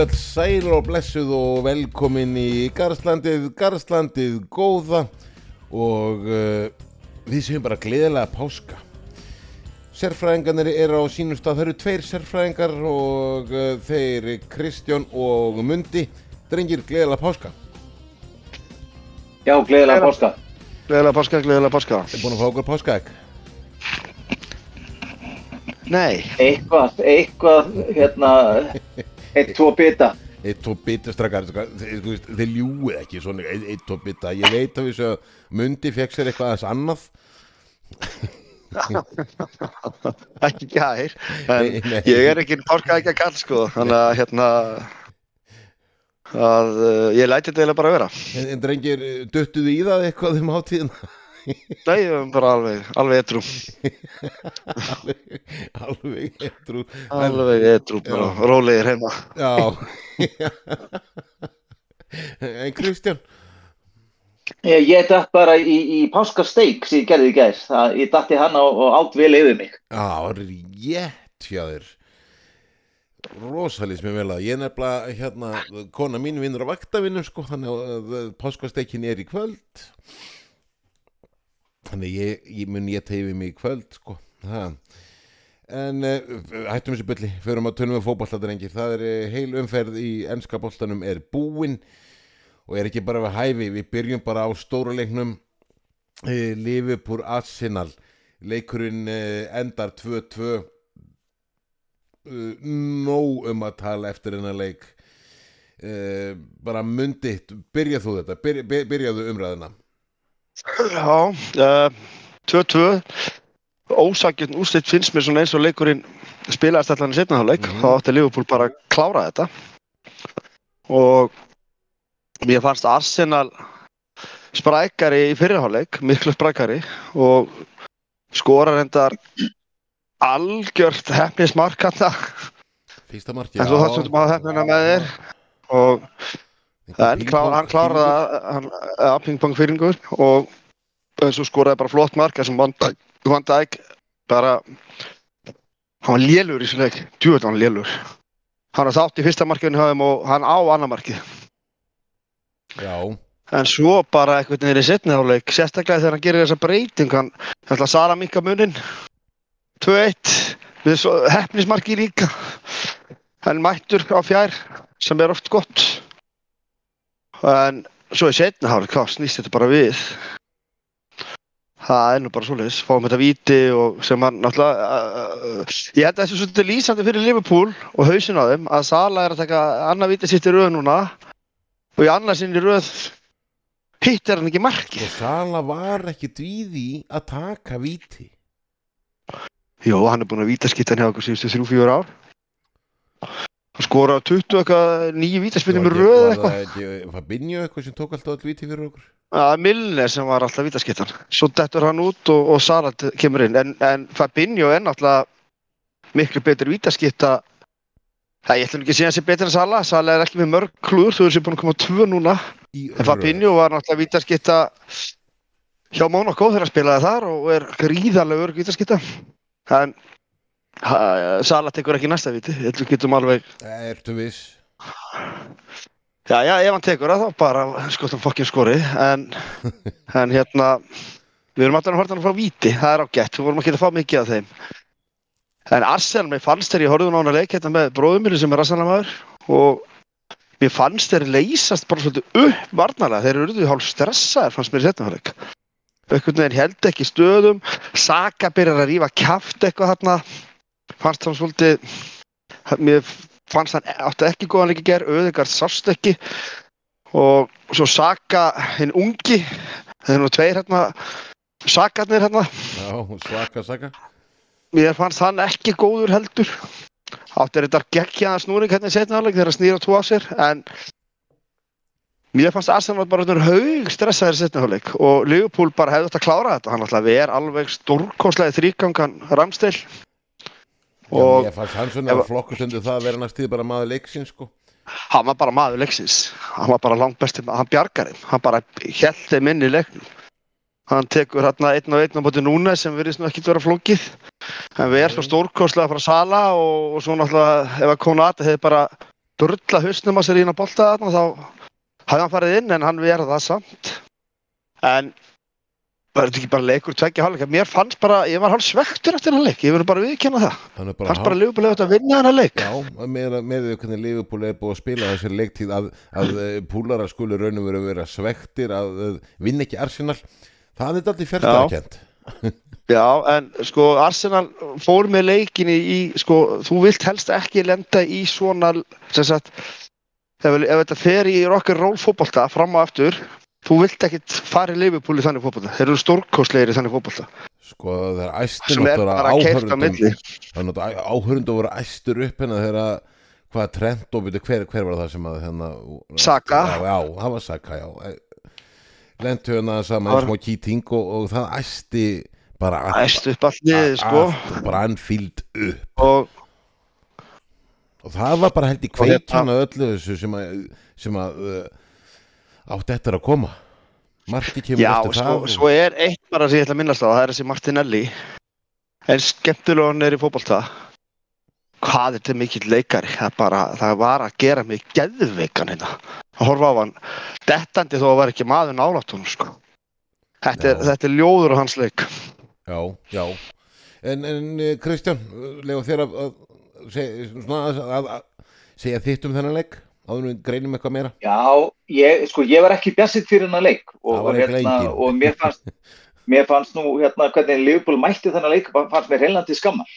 Verðið all sæl og blessuð og velkomin í Garðslandið, Garðslandið góða og uh, við séum bara gleðilega páska. Sérfræðingarnir eru á sínum stað, það eru tveir sérfræðingar og uh, þeir Kristján og Mundi. Drengir, gleðilega páska. Já, gleðilega páska. Gleðilega páska, gleðilega páska. Þið búin að fá okkur páskaegg? Nei, Eitthvað, eitthvað, hérna, eitt, tvo bita. Eitt og bita strakkar, þeir, ljúið ekki svona, eitt, eitt og bita. Ég veit að við svo Mundi fekk sér eitthvað aðeins annað. ekki gær. Ég er ekki páska ekki að kall sko. Þannig að hérna að uh, ég læti þetta eiginlega bara vera. En, en drengir, duttuðu í það eitthvað um hátíðina? Nei, er bara alveg, alveg etru. alveg, alveg etru Alveg etru, bara rólegir heima. Já En Kristján Ég, ég datt bara í, í páskasteik sem ég gerði í gær. Það, ég datti hann og, og átt vel yfir mig. Já, rétt hjá þér Rosalís mér vel að ég er nefnilega hérna, kona mín vinnur á vaktavinnum sko, þannig að uh, páskasteikin er í kvöld þannig ég, ég mun ég teifi mig í kvöld sko það En uh, hættum þessu bylli, förum að tölum við fótbolladrengir. Það er uh, heil umferð í ennska boltanum er búinn og er ekki bara við hæfi. Við byrjum bara á stóra leiknum uh, Liverpool Arsenal. Leikurinn endar 2-2. Uh, nóg um að tala eftir hennar leik. Bara mundi, byrjað þú þetta, Byrja, byr, byrjaðu umræðina. Já, uh, 2-2. Ósakjörn úrslit finnst mér svona eins og leikurinn spilaðist allan í setnaháleik. Mhm. Þá átti Liverpool bara að klára þetta. Og mér fannst Arsenal sprækari í fyrirháleik, miklu sprækari og skorar endar algjört hefnismark hann það. Fyrsta marki. En svo þessum maður hefnina með þér og en klá, hann kláraði hann að ping-pong fyrringur og en svo skoraði bara flott mark þessum Van Dijk- Van Dijk bara hann var lélur í þessu leik. Djúvöld var hann lélur hann var þátt í fyrsta markinu og hann á annar markið. Já, en svo bara eitthvað niður í setni áleik sérstaklega þegar hann gerir þessa breyting hann ætla að Sara minka munin. 2-1 við hefnismarki líka. Hann mættur á fjær sem er oft gott. En svo í setni áleik hvað snýst þetta bara við það er nú bara svoleiðis. Fáum þetta víti og sem hann náttúrulega uh, uh, ég held að þessu svolítið lýsandi fyrir Liverpool og hausin á þeim að Sala er að taka annað víti sitt í röð núna og í annað sinn í röð hitt er hann ekki marki og Sala var ekki dvíði að taka víti. Jó, hann er búinn að vítaskipta hann hjá okkur síðustu þrjú, fjör ár hann skora á 20 eitthvað nýju vítaspilnum með röð Var eitthvað. það ekki Fabinho eitthvað sem tók alltaf all víti fyrir okkur? Það er Milner sem var alltaf vítaskiptan. Svo dettur hann út og, og Salat kemur inn. En, en Fabinho er náttúrulega miklu betur vítaskipta Það ég ætlum ekki að segja að hann sé betur en Sala Sala er ekki með mörg klúður þú er búin að koma á tvö núna. Í En Fabinho var náttúrulega vítaskipta hjá Monaco þegar hann spilaði þar og er gríðarlega örg vítaskipta. En Sala tekur ekki næsta held við getum alveg, Ertu viss? já já, ef hann tekur það þá bara skoðum fokkin skori, en, en hérna, við erum alltaf að horta hann frá víti, það er ágætt, við vorum ekki að fá mikið af þeim. En Arsenal, mér fannst þegar ég horfði á hana leik hérna með bróðum minni sem er Arsenal-maður og mér fannst þeir leysast bara svolítið upp varnarlega, þeir eru hálf stressaðir fannst mér í setna hálfleik. Veginn held ekki stöðum, Saka byrjar að rífa kjaft eitthvað þarna, fannst hann svolítið, mér fannst hann átti ekki góðan leik í ger, Öðegard sást ekki. Og svo Saka, hinn ungi, þeir eru nú tveir hérna, Sakarnir hérna, Já, svaka saka. mér fannst hann ekki góður heldur. Áttir þetta geggjaða snúring hérna í setna áleik þegar að snýra tvo á sér en mér fannst Arsenal bara haug stressaður í setna áleik og Liverpool bara hefði átt að klára þetta. Hann alltaf er alveg stórkoslega þrýgangan Ramstil Og ég fannst hann svona flokkustundu það að vera næstíð bara maður leiksins sko. hann var bara maður leiksins. Hann var bara langt besti, hann bjargar þeim hann bara held þeim inn í leiknum. Hann tekur hérna einn og einn á bóti núna sem virðist nú ekkit vera flókið. En við erum svo stórkostlega frá Sala og, og svo náttúrulega ef að Konati hefði bara burla hausnum að sér ín á bolta þarna þá hafði hann farið inn en hann verða það samt. En var þetta ekki bara leikur tveggja hálfleika? Mér fannst bara, ég var hálf svektur eftir hann leik ég verður bara viðkjanna það. Er bara fannst bara Liverpool eftir að vinna hann leik. Já, með, því hvernig Liverpool er búið að spila þessari leiktíð að, að eh, púlara skuli raunum verið að vera svektir að, að vinna ekki Arsenal. Það er alltaf fjärstaðakent Já, en sko Arsenal fór með leikinni í, sko, þú vilt helst ekki lenda í svona, sem sagt, ef, ef þetta fer í rockar roll fótbolta fram og aftur, þú vilt ekkit fara í Liverpool í þannig fótbolta. Þeir eru stórkostlegir í þannig fótbolta. Sko það er æstur Sem er bara keirt á áhörundum milli. það er náttúrulega áhörundum voru æstur upp hérna þegar að hvað trend og byrju hver, hver var það sem að hérna Saka. Já, já, það var Saka, já Lentu hérna saman var- smá kýting og, og það æsti bara Æst upp allt niður, sko, bara anfíld upp og og það var bara held í hérna- kveikjana öllu þessu sem að, sem að uh, átti eftir að koma Marti kemur já, eftir sko, það og- svo er eitt bara sem ég ætla að minnast á, það er þessi Martinelli, en skemmtilega hann er í fótbolta. Hvað er þetta mikill leikari? Það, bara, það var að gera mig geðveikan hérna. Að horfa á hann, dettandi þó að var ekki maður nálátt honum, sko. Þetta er, Já. þetta er ljóður á hans leik. Já, já En, en eh, Kristján, lega þér að, að, að, að segja þitt um þennan leik áður við greinum eitthvað meira. Já, ég, sko, ég var ekki bjassitt fyrir hennar leik og, og, hérna, og mér fannst mér fannst nú hérna hvernig Liverpool mætti þennan leik fannst mér heilandi skammar.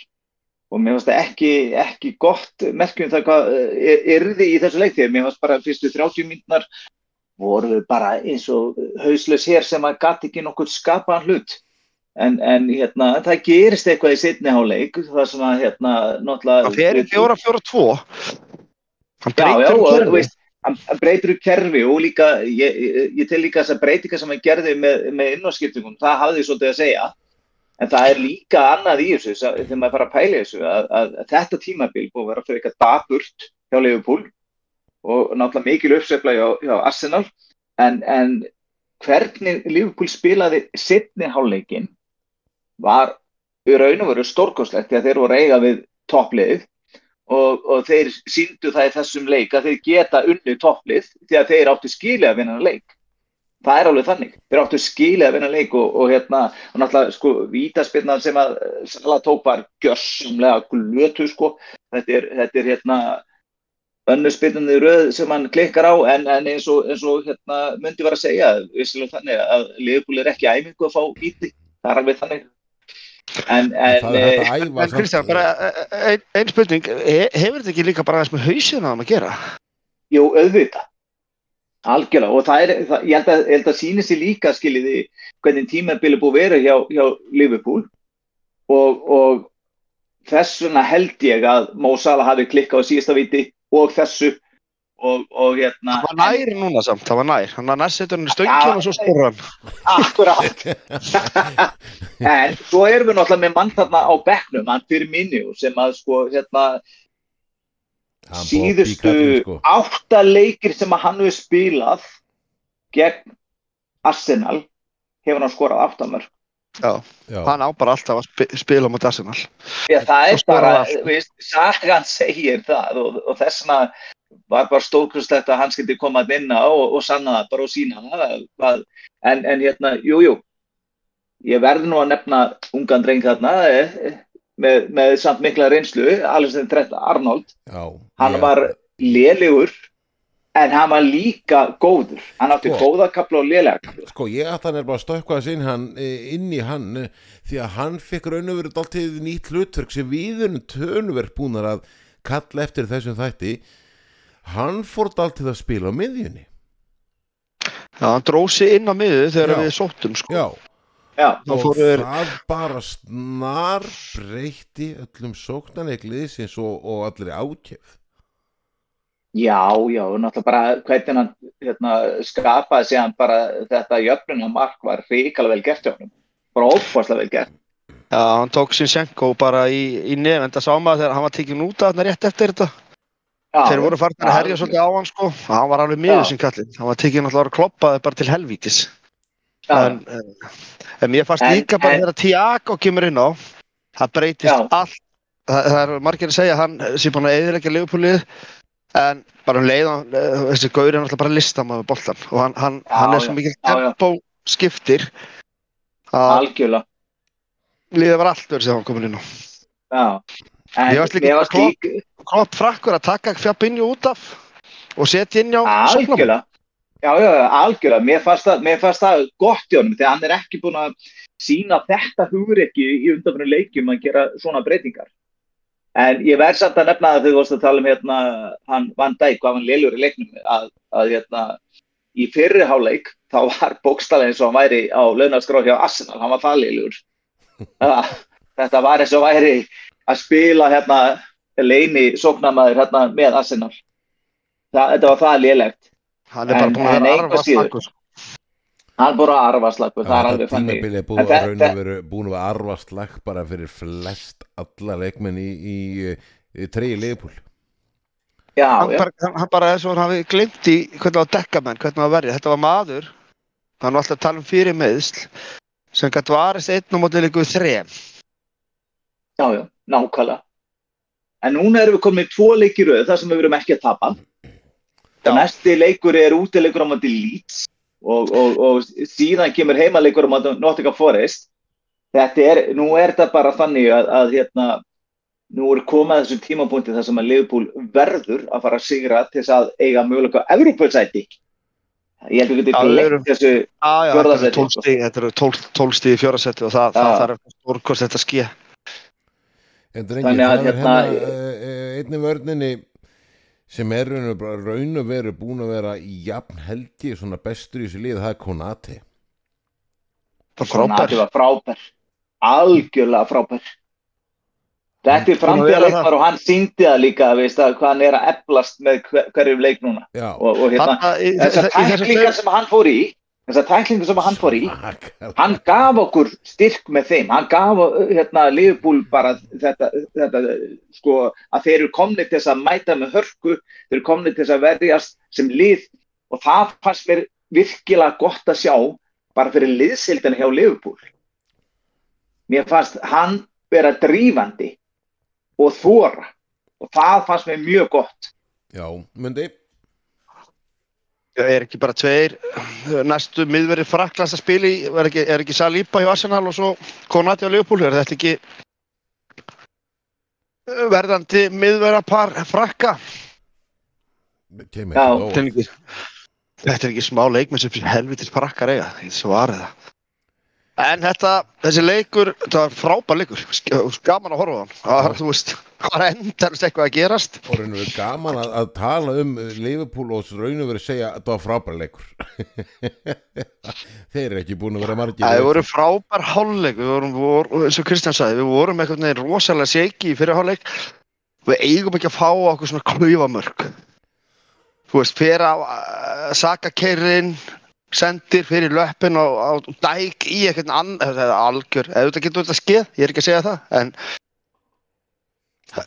Og mér fannst það ekki, ekki gott merkjum það hvað er, erði í þessu leik því að mér fannst bara fyrstu 30 mínúnar voru bara eins og hausleis hér sem að gati ekki nokkuð skapaðan hlut. En, en hérna það gerist eitthvað í setni háleik það sem að hérna náttúrulega Það í fjóra, fjóra, tvo. Hann breytir um kerfi. hann breytir upp kerfi og líka, ég, ég, ég tel líka þessar breytingar sem hann gerði með, með innváskiptingum, það hafði svolítið að segja, en það er líka annað í þessu, þegar maður fara að pæla þessu, að, að, að þetta tímabil búið að vera fyrir eitthvað daburt hjá Liverpool og náttúrulega mikil uppsefla hjá, hjá Arsenal, en, en hvernig Liverpool spilaði setni hálfleikin var í raun og veru stórkostlegt því að þeir voru að eiga við toppliðið og, og þeir síndu það í þessum leik að þeir geta unni topplið því að þeir áttu skilið að vinna leik. Það er alveg þannig, þeir áttu skilið að vinna leik og, og hérna, og náttúrulega sko vítaspinnan sem að Sala tók var gjössamlega glötu sko, þetta er, þetta er hérna önnur spinnandi röð sem hann klikkar á en, en eins og, eins og hérna myndi var að segja, vissilega þannig að Liverpool er ekki æmingu að fá víti. Það er alveg þannig en, en hægt eh, En Kristján, bara ein, ein spurning, he, hefur þetta ekki líka bara aðeins með hausina að gera? Jú, auðvitað. Algjörlega. Og það er, það, ég held að, ég held að síni sér líka, skiljiði, hvernig tímabili búið vera hjá, hjá Liverpool og, og þess vegna held ég að Mo Salah hafi klikkað á síðasta viti og þessu og, og hérna... Það var nær núna samt, það var nær. Hann var nærsettur hann í stöngin og svo skorur hann. Akkurat. en svo erum við náttúrulega með mann þarna á bekknum, hann fyrir minni sem að sko, hérna, Hann síðustu sko. átta leikir sem að hann hefur spilað gegn Arsenal hefur hann skorað áttamörk. Já, Já, hann á bara alltaf að spi, spila mot Arsenal. Að það er bara, allt. veist, sagan segir það og, og þess vegna var bara stórkustlegt að hann skildi koma inn á og, og sanna það bara og sína það. En, en hérna, jú, jú, ég verði nú að nefna ungan dreng þarna eh, með, með samt mikla reynslu, Alexander Trent Arnold, já hann já. var lélegur en hann var líka góður. Hann átti Sko. góða kapla og lélega kapla. Sko ég ætla hann er bara að stökkva þess inn, hann, eh, inn í hann eh, því að hann fekk raun og verið alltaf nýtt hlutverk sem við erum tönverk búnar að kalla eftir þessum þætti hann fór alltaf að spila á miðjunni Já, hann dróð sig inn á miðu þegar Já. við sóttum, sko. Já, Já, og fóru þeir- það bara snar breytti öllum sóknarleikliðsins og, og allir ákjöf já, já, náttúrulega bara hvernig hann hérna, skapaði sig hann bara þetta jöfnuna mark var ríkala vel gert hjá hann. Bara ófærslega vel gert. Já, hann tók Sinchenko bara í, í nefn, en það sá maður þegar hann var tekinn út af þarna rétt eftir þetta. Já, Þeir voru farin að herja svolítið á hann, sko. Hann var alveg miður sem kallinn. Hann var tekinn alltaf að kloppaði bara til helvítis. já, En, en, en mér fannst En- líka bara þegar Tiago kemur inn á, það breytist Já. allt. Það, það er margir að segja hann sé búin að eðilegja leifupúlið. en bara um leið og eh, þessi gaur er náttúrulega bara listamaður boltan og hann, hann, hann er svo mikið tempo skiptir algjörlega liðið var allt verið sem hann komin inn á já. En Mér fannst líka varst Klopp- Klopp frakkur að taka Fabinho út af og setja inn á algjörlega. já, já, algjörlega, mér fannst það, mér fannst það gott í honum, þegar hann er ekki búin að sína þetta hugreiki í undanfyrir leikjum að gera svona breytingar. En ég verð samt að nefna það þegar þú varst að tala um hérna, hann Van Dijk, hvað hann lélur í leiknum að, að hérna, í fyrri háleik þá var bókstala eins og hann væri á launaskrá hjá Arsenal, hann var það lélur þetta var eins og væri að spila hérna leini sóknamaður hérna með Arsenal það, þetta var það lélegt Hann er bara En- búin að en vera engu arfa slagur. hann búið að arfa slagur, það er alveg er En búið að það- raun og veru búin að arfa slag bara fyrir flest alla leikmenn í, í, í treyji leifupúl já, Hann já, bara, hann, bara er svo hann hafi glimt í hvernig á að dekka menn, hvernig á að verja. Þetta var maður, hann var alltaf að tala um fyrir meðsl, sem gæti varist einn og mótið líka við þrem. Nákvæmlega en núna erum við komin í tvo leikir röð þar sem við verum ekki að tapa Já. næsti leikur er útileikur á mandi Leeds og, og, og síðan kemur heimaleikur á mandi Nottingham Forest þetta er, nú er þetta bara þannig að, að hérna, nú er komið að þessum tímapunkti þar sem að Liverpool verður að fara að sigra til þess að eiga möguleika á Evropasæti ég held að getum við lengt erum- þessu Fjórða þetta eru sæti, 12 sko. stíð, þetta eru 12, 12 stíð í fjórasetti og það, það þarf stórkost þetta ske. En drengi, Þannig að það er hérna- hérna uh, einni vörninni sem er raun og, veru búin að vera jafn helgi svona bestur í þessu lið, það er Konati þetta var frábær. Algjörlega frábær. Þetta er framtíðarleikmar og hann síndi það líka veist, að hvað hann er að eflast með hver, hverjum leik núna. Já, og, og hérna, í, þessar í, í tæklingar sem hann fór í þessar tæklingar sem hann fór í Svakalega. hann gaf okkur styrk með þeim. Hann gaf hérna Liverpool bara þetta, þetta sko að þeir eru komni til þess að mæta með hörku þeir eru komni til þess að verjast sem lið. Og það fannst mér virkilega gott að sjá bara fyrir liðsildina hjá Liverpool. Mér fannst hann vera drífandi og þóra og það fannst mér mjög gott. Já, myndi er ekki bara tveir næstu miðverið Fraklands að spila í, er ekki, er ekki Saliba hjá Arsenal og svo Konati á Leopold, er þetta ekki verðandi miðverðarpar Frakka? Þetta er ekki, smá leikmenn sem helvitis Frakkar eiga, ég svarið það. En þetta, þessi leikur, þetta var frábær leikur, gaman að horfa á hann, það var, þú veist, það var endarist eitthvað að gerast. og raun og veru gaman að, að tala um Liverpool og raun og veru segja að það var frábæra leikur Þeir eru ekki búin að vera margir Það voru frábær hálfleik, við vorum, vor, eins og Kristján sagði, við vorum eitthvað neginn rosalega seiki í fyrir hálfleik. Við eigum ekki að fá okkur svona klaufamörk. Þú veist, fyrir á uh, sakakeirinn, sendir fyrir löppin á, á dæk í eitthvað annan, eða algjör, eða þetta getur þetta skeð, ég er ekki að segja það, en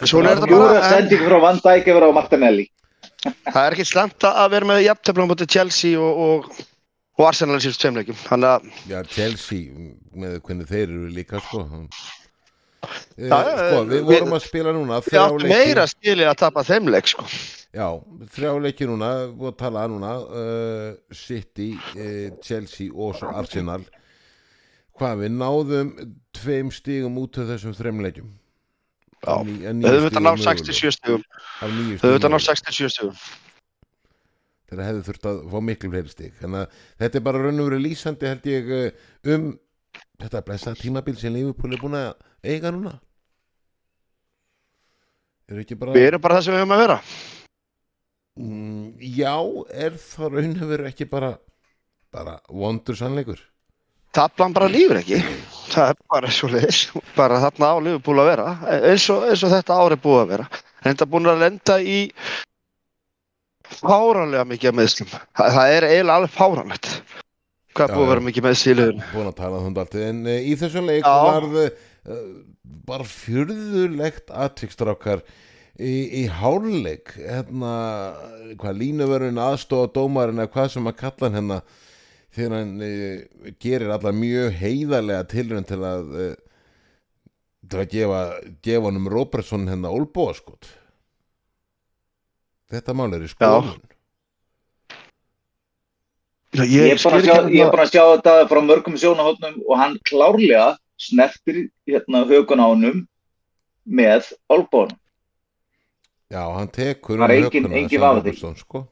svona er þetta Júra bara, en sending frá Van Dijk yfir á Martinelli. Það er ekki slemt að vera með jafntöflum motið Chelsea og, og, og Arsenal í síðust tveimleikum, þannig að Já, Chelsea með hvernig þeir eru líka sko sko, við við- vorum að spila núna við áttum meira skilið að tapa þeim leik, sko. Já, þrjá leiki núna og að tala núna uh, City, uh, Chelsea og svo Arsenal hvað við náðum tveim stígum út af þessum þreim leikjum Já. Af ní- af níu Þau þetta stigum náð mögulegum. 67 stugum. Af níu Þau þetta náð mögulegum. 67 stugum. þegar hefði þurft að fá miklu fleiri stig þannig að þetta er bara raun og verið lýsandi held ég um þetta blessa tímabil sem Liverpool er búin að eiga núna er bara Við erum bara það sem við höfum að vera. mm, já, er það raun og verið ekki bara bara vondur sannleikur Taplan bara lífur ekki. Það er bara svo leiðis. Bara þarna á Liverpool að vera. Eins og, eins og þetta ári búið að vera. Reynda búin að lenda í fáranlega mikið meðslum. Það, það er eiginlega alveg fáranlegt. Hvað er búið að vera mikið liðinu? búin að tala um þetta alltaf en uh, í þessu leik varð bara fjörðulegt aðtrykstrákar í, í hárleik hérna, hvað línuverðin aðstofa dómarinn eða hvað sem að kalla hann hérna þegar hann uh, gerir allar mjög heiðarlega tilrönd til að uh, til að gefa, gefa hann um Robertson hérna Olboa skot þetta mál er í skoðun. Já, Ég er, búin að sjá þetta frá mörgum sjónahotnum og hann klárlega snertir hérna högun á honum með olbónum. já, hann tekur um engin- hökuna, engin. Robertson, sko.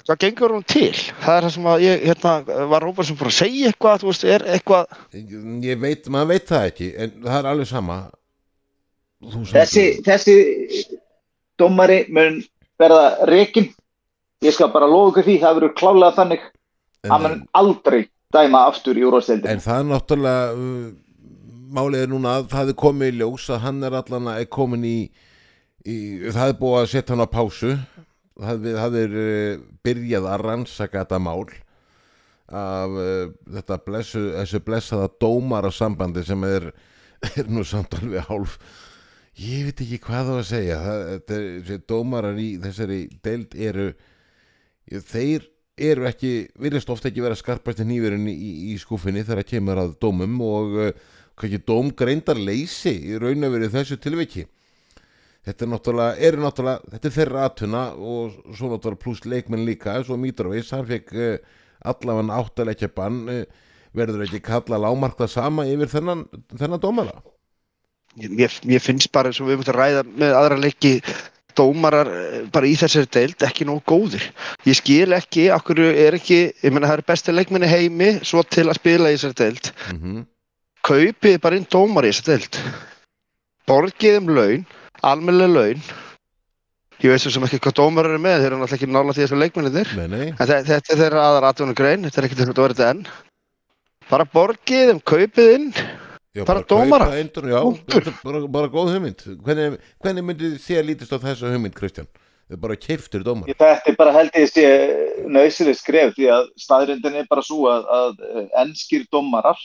Hvað gengur hún til? Það er það sem að ég, hérna, var Róbertsson bara að segja eitthvað, þú veist, er eitthvað, ég veit, maður veit það ekki en það er alveg sama Þessi, þessi dómari mun verða rekin. Ég skal bara lofa ykkur því, það verður klálega þannig. Hann mun en, aldrei dæma aftur í úrvalstildin. en það er náttúrulega málið er núna að það er komið í ljós að hann er allan að komin í, í það er búið að setja hann á pásu. Það, það er uh, byrjað að rannsaka þetta mál af uh, þetta blessu, þessu blessaða dómara sambandi sem er, er nú samt alveg hálf ég veit ekki hvað það að segja. Það, er, þessi dómarar í þessari deild eru þeir eru ekki, virðist ofta ekki vera skarpast í nýverun í, í, skúfinni þegar kemur að dómum og uh, hvað ekki dómgreindar leysi í raun og verið þessu tilviki þetta er náttúrulega, eru náttúrulega þetta er þeirra atuna og svo náttúrulega pluss leikmenn líka, svo Mitrovic hann fekk uh, allavega áttalegja bann uh, verður ekki kalla lámarkta sama yfir þennan, þennan dómara mér, mér finnst bara eins og við mútum ræða með aðra leiki dómarar eh, bara í þessari deild ekki nóg góðir. Ég skil ekki, okkur er ekki, ég menna það eru besti leikmenni heimi svo til að spila í þessari deild. mm Kaupið bara inn dómar í þessari deild. Borgið um laun, almennileg laun. Ég veit svo sem ekki hvað dómar eru með, þeir eru náttúrulega ekki nála því þessu þe- þetta er þeirra aðra atvinnum grein, þetta er ekki þetta verið þetta enn. Bara borgið um kaupið inn, já, bara þetta er bara, bara góð hugmynd. Hvernig, hvernig myndið þið að lítist á þessu hugmynd Kristján, bara keiftur dómar Þetta er bara held ég sé nöðsileg skref því að staðrindin er bara svo að, að ennskir dómarar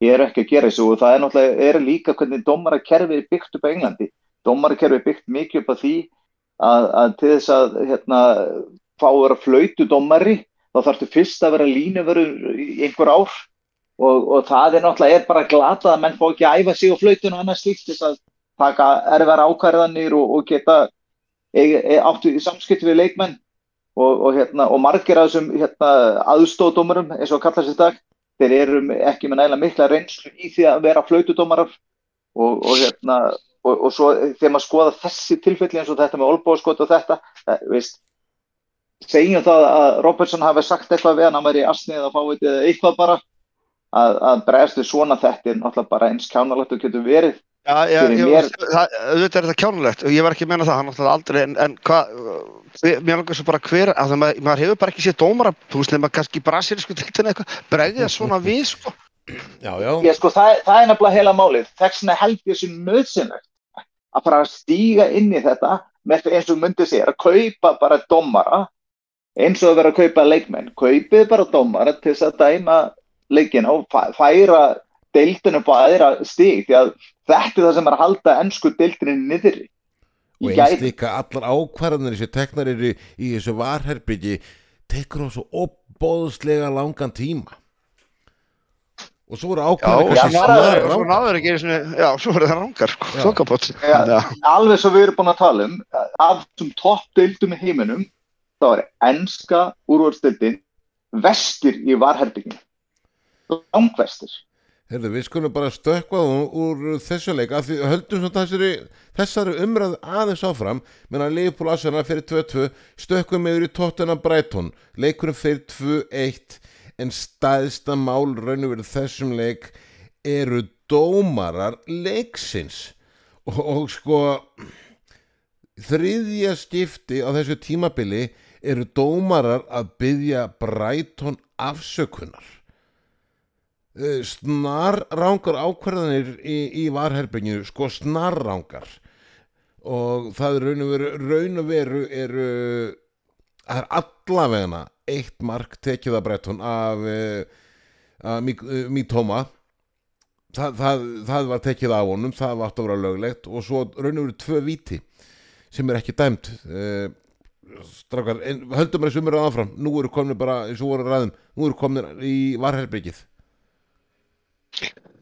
eru ekki að gera þessu og það er náttúrulega er líka hvernig dómarakerfið er byggt upp á Englandi. Dómarakerfið er byggt mikið upp á því að, að til þess að hérna, fá að vera flautu dómari þá þarftu fyrst að vera línuverður í einhver ár og, og það er náttúrulega er bara glatað að menn fá ekki að æfa sig á flautun og annars slíkt þess að taka erfara ákvarðanir og, og geta e, e, áttu í samskipti við leikmenn og, og, hérna, margir af þessum hérna, aðstóðdómurum eins og kallar sér dag þeir eru ekki með nægilega mikla reynslu í því að vera flautudómarar og, og, hérna, og, og svo þegar maður skoða þessi tilfelli eins og þetta með olbóðskot og þetta það, veist, segjum það að Robertson hafi sagt eitthvað við hann að væri asnið að fá eitthvað bara að, að bregðast við svona þetta er náttúrulega bara eins kjánalegt og getur verið Já, auðvitað er þetta kjánulegt og ég var ekki að menna það, hann náttúrulega aldrei, en, en hvað, mér langar svo bara hver, að það maður, maður hefur bara ekki séð dómara, þú veist, nema kannski brasilisku tiltina eitthvað, bregðið það svona við, sko. já, já, Ég, sko, það, það er nefnilega heila málið. Þess vegna held ég þessu nöðsynlegt að fara að stíga inn í þetta með eins og myndið sér að kaupa bara dómara eins og að vera að kaupa leikmenn. Kaupið bara dómara til þess að dæma leikina og fæ- færa deildinu upp á aðra stíg því að þetta er það sem er að halda ennsku deildinu niðri. og Í eins gæðum. líka allar ákvarðanir sem teknar eru í þessu varherbyggi tekur á svo opbóðslega langan tíma og svo Já, ákvarðanir já, snar svo náður ekki, já, svo er það sko, Já. Já. Já, Alveg svo við erum búin að tala um af þessum topp deildum í heiminum þá er ennska úrvalstildin vestir í varherbygginu. Langvestir. Heyrðu, við skulum bara stökkva úr, þessu leik af því höldum svona þessari, þessari umræð aðeins áfram. Menn að Leifbúl Asana fyrir 2-2 stökkum yfir í tóttina Brighton. Leikurinn fyrir 2-1 en staðista mál raun og verið þessum leik eru dómarar leiksins. Og, og sko þriðja skipti á þessu tímabili eru dómarar að byggja Brighton afsökunar Eh, snarrangar ákvarðanir í, í varherbygginu sko snarrangar. Og það er raun og veru raun og veru eru það er allavegna eitt mark tekið að Bretton af, uh, af Mítóma það, það, það var tekið af honum það var átt að vera löglegt. Og svo raun og veru tvö víti sem er ekki dæmt. En höldum að þessu umræða áfram. Nú eru komnir bara, eins og voru ræðum nú eru komnir í varherbyggið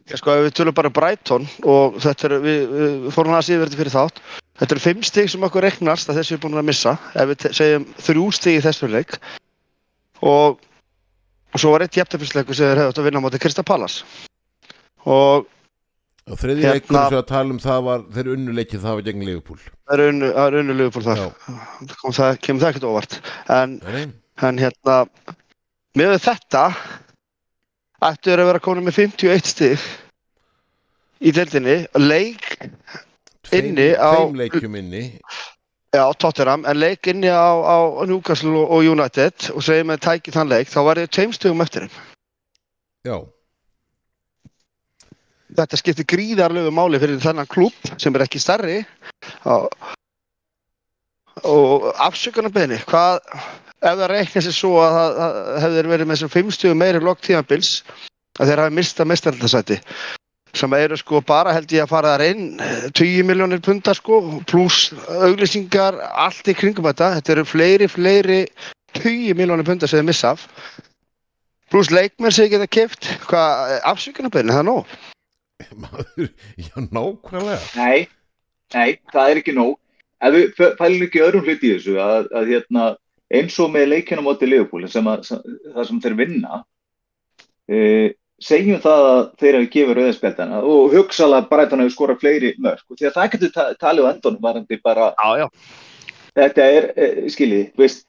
Já, sko, við tölum bara Brighton og þetta er, við, við fórum yfir þetta fyrir þátt. Þetta eru fimm stig sem okkur reiknast að þessu er búin að missa ef við segjum þrjú stig í þessu leik. Og, og svo var eitt jæftafisleikur sem þeir hefðu átt að vinna á móti Krista Pallas og Og þriði Hérna- leikur sem við að tala um það var þeir unnuleikið það var gegn Liverpool. Það er unnu, unnu Liverpool þar. Það, kemur það ekkert óvart. En, en hérna með þetta ættu að vera komin með 51 stig í deildinni. Leik Tveim- Inni á- inni. Já, Tottenham, en leik inni á, á Newcastle og, og United og segjum að tæki þann leik, þá var ég tveimstugum eftir þeim. Já, Þetta skiptir gríðarlegu máli fyrir þennan klúb sem er ekki stærri. Og, og afsökunarbeðni, hvað ef það reikna sér svo að það, hefur verið með þessum fimmstugum meiri lok tíðanbils að þeir hafi mistað mestaraldasæti sem eru sko bara held ég að fara þar inn eh, 20 miljónir punta sko pluss auglýsingar, allt í kringum þetta. Þetta eru fleiri, fleiri 20 miljónir punta sem þeir missa af. Pluss leikmenn sem þeir geta kipt hvað, afsökunarbeðni, það er nóg. Maður, já, nákvæmlega. Nei, nei, það er ekki nóg. Ef við f- pælum ekki öðrum hluti í þessu, að, að hérna, eins og með leikina móti Leopold, sem að, sem, það sem þeir vinna, e, segjum það að þeir hafi gefið rauðinspjaldana og hugsalega Brighton hefur skorað fleiri mörg. Og því að það getur ta talið á endunum varandi bara, Já, já. þetta er, e, skiljið, veist,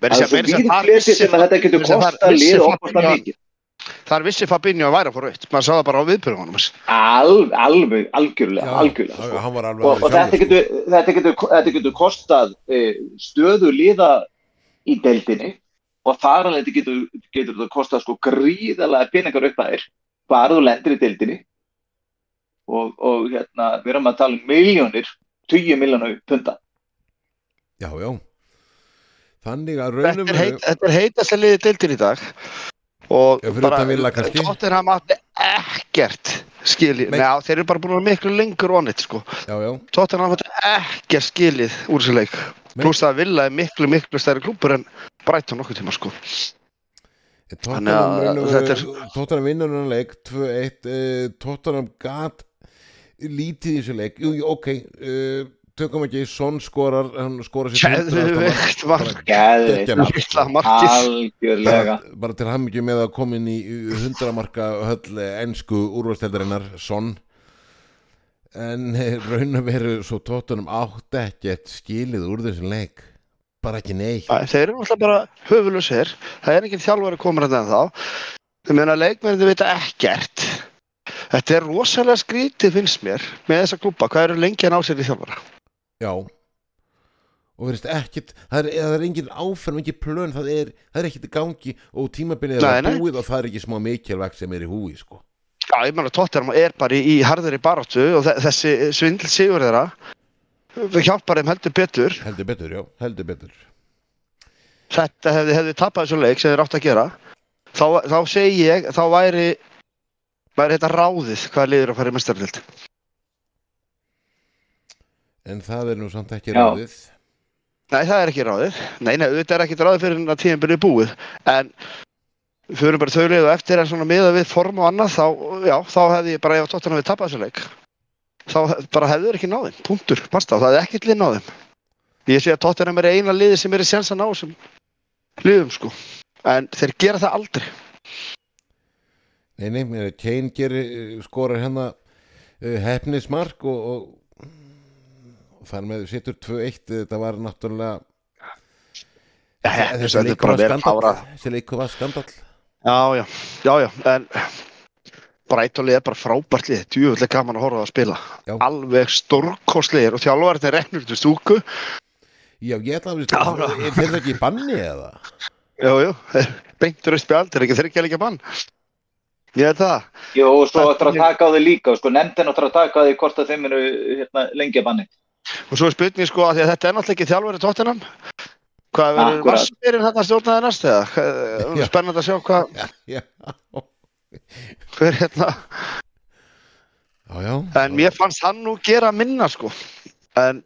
það að er svo að þar fleti sem að þetta getur að vissi lið Fabinho- opastar mikið. Þar vissi Fabinho að væri að fá raut. Maður sá það bara á viðbyrjunum. Al, alveg, algjörlega, Já, algjörlega. já, sko. hann var alveg og, alveg og þetta, getur, þetta, getur, þetta getur kostað e, stöðu liða í deildinni og þar alveg getur, getur þetta kostað sko gríðalega peningar upp að þér bara þú lendir í deildinni og, og hérna við erum að tala um miljónir 20 miljónu punta já, já þannig að Þetta raunum er, heit, þetta er heitast að liði deildir í dag. Og Já, Villa kannski. Tottenham átti ekkert skilið. Nei. Nei, þeir eru bara búin að vera miklu lengur onnit, sko. já, já, Tottenham átti ekkert skilið úr þessu leik. Pluss að Villa er miklu, miklu stærri klúpur en Brighton nokkuð tíma, sko. Tottenham að þetta Tottenham vinnur hann leik 2-1 uh, Tottenham gat lítið í þessu leik jú, ok, uh, tökum ekki Son skorar, hann skorar sitt Geðveikt mark. Markið. algjörlega bara, bara til hammingju með að koma inn í 100 marka höll ennsku úrvalsteldarinnar Son en eh, raun og veru svo Tottenham átti ekkert skilið úr þessum leik bara ekki neitt Þeir eru alltaf bara höfulusir. Það er þjálfari komin að það þá. Ég meina leikmennir vita ekkert. Þetta er rosalega skrítið finnst mér með þessa klúpa. Hvað eru lengi að ná sér í þjálfara? Já og verðist ekkert, það er, það er engin áferð engin plön, það er, það er ekkert í gangi og tímabilið er Nei, að nei. búið og það er ekki smá mikilvægt sem er í húi sko. Já, ég meina Tottenham er bara í, í harðari baráttu og þe- þessi svindl sigur þeirra það hjálpar þeim heldur betur. heldur betur, já, heldur betur Þetta hefði, hefði tapað þessu leik sem þeir átt að gera. Þá, þá segi ég, þá væri, væri þetta ráðið hvað liður að fara í mestarlild. En það er nú samt ekki Já. ráðið Nei, það er ekki ráðið. Nei, nei, auðvitað er ekki ráðið fyrir að tíðanbyrju er búið. En fyrir bara þau leið og eftir en svona miða við form og annað, þá, já, þá hefði ég bara, ef tóttan við tapað þessu leik, þá bara hefði þeir ekki náðum. Punktur, basta, það er ekkert lið náðum. Ég sé að tóttan er eina liði sem er í sens að ná þessum liðum, sko. En þeir gera það aldrei. Nei, nei, Kane gerir, skorar hérna uh, hefnismark og, og þar með sittur 2-1, þetta var náttúrulega Já, þessi leikur var skandall þessi leikur var skandall Já, já, já, já, en Brætólið er bara frábært lið, djúvöldlega gaman að horfa á það að spila. Já. Alveg stórkostlegir og þjálfarnir reknur til stúku. Já, ég ætla að veist, er þeir ekki banni eða? Jú, jú, beintur upp spjald, er ekki þeir ekki að leika bann? Ég veit það. Jú, og svo ættir að taka á þau líka sko nefndin ættir að taka á þau hvort að þeim eru hérna, lengi að banni Og svo er spurning sko að að þetta er náttúrulega ekki þjálfari tóttinam. Hvað verður vassmýrin þarna stjórnaði næst eða? Já. Spennandi að sjá hvað, Já, hver hérna. já, já En mér fannst hann nú gera minna sko. En,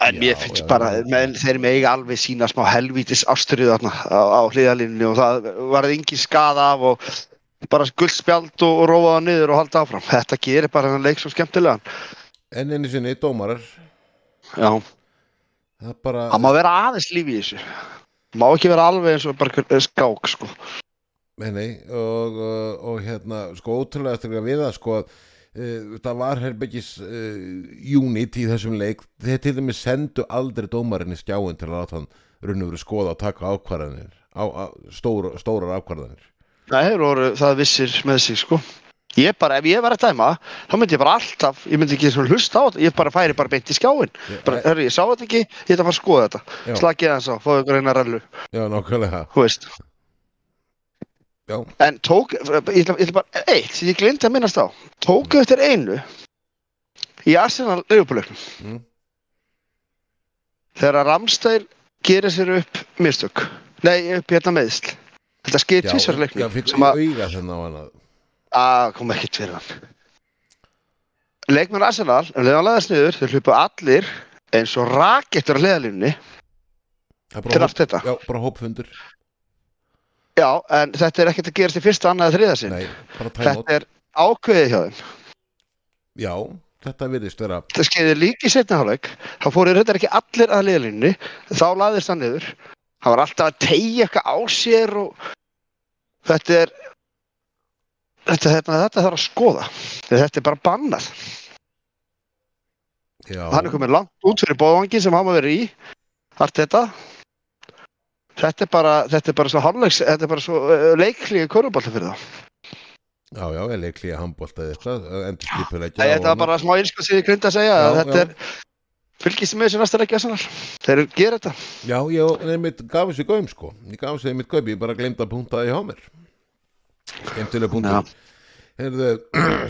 en Já, mér finnst já, bara, já. menn, þeir megi alveg sína smá helvítis ástriðu þarna á, á hliðalínni og það varði engin skada af og bara guldspjald og, það niður og halda áfram. Þetta gerir bara hann leik svo skemmtilegan. En einu sinni, dómarar. Já, það bara, það má vera aðeins líf í þessu. Má ekki vera alveg eins og bara einhver skák sko. Nei, nei og, og, og hérna, sko, ótrúlega eftir að við það, sko að Uh, það var herbyggis uh, unit í þessum leik. Þeir til dæmis sendu aldrei dómarinn í skjáin til að láta hann og veru skoða og taka ákvarðanir á, á, stór, stórar ákvarðanir. Nei, það vissir með sig sko Ég bara, ef ég var að dæma þá myndi ég bara alltaf, ég myndi ekki hlusta á þetta ég bara færi bara beint í skjáin Ég- bara, herri, ég sá þetta ekki, ég ætla að fara að skoða þetta. Já. slakið hans á, fáðu ykkur eina rellu já, nákvæmlega. En tók, ég ætla, ég ætla bara eitt sem ég glindi að minnast á. Tóku eftir einu í Arsenal leifupúleiknum Mm. þegar að Ramstein gerir sér upp mistök. Nei, upp hérna meðsl þetta já, tvisar já, leiknum fyrir sem að, auga þennan á hann að að kom ekkert fyrir hann. Leikmenn Arsenal ef leiðan laðast niður, þeir hlupu allir eins og rakettur það er til allt þetta. já, bara hópfundur. Já, en þetta er ekkert að gerast í fyrsta, annað eða þriða sinn. Þetta er ákveðið hjá þeim. Já, þetta virðist vera það skeiði líka í setna hálfleik. Þá fóru þetta ekki allir að liðlínni þá laðist hann niður. Hann var alltaf að tegja eitthvað á sér og þetta er þetta, þetta, þetta þarf að skoða. Þetta er bara bannað. Já, hann er komin langt út fyrir bóðvangin sem hann var verið í. Allt þetta. Þetta er bara, þetta er bara svo hálfleiks þetta er bara svo uh, leiklíði körubálta fyrir þá. Já, já, ég leikli að handbólta eða eitthvað endur skipulegja Æ, þetta var bara smá einskvað sem ég grinda að segja Já, að þetta já. er fylgist með þessu næsta leikja þeir gera þetta. Já, ég nefnir gaf þessu gaum sko. Ég gaf þessu einmitt gaum, ég bara glemd að punta það í hjá mér Skemmtilega punktur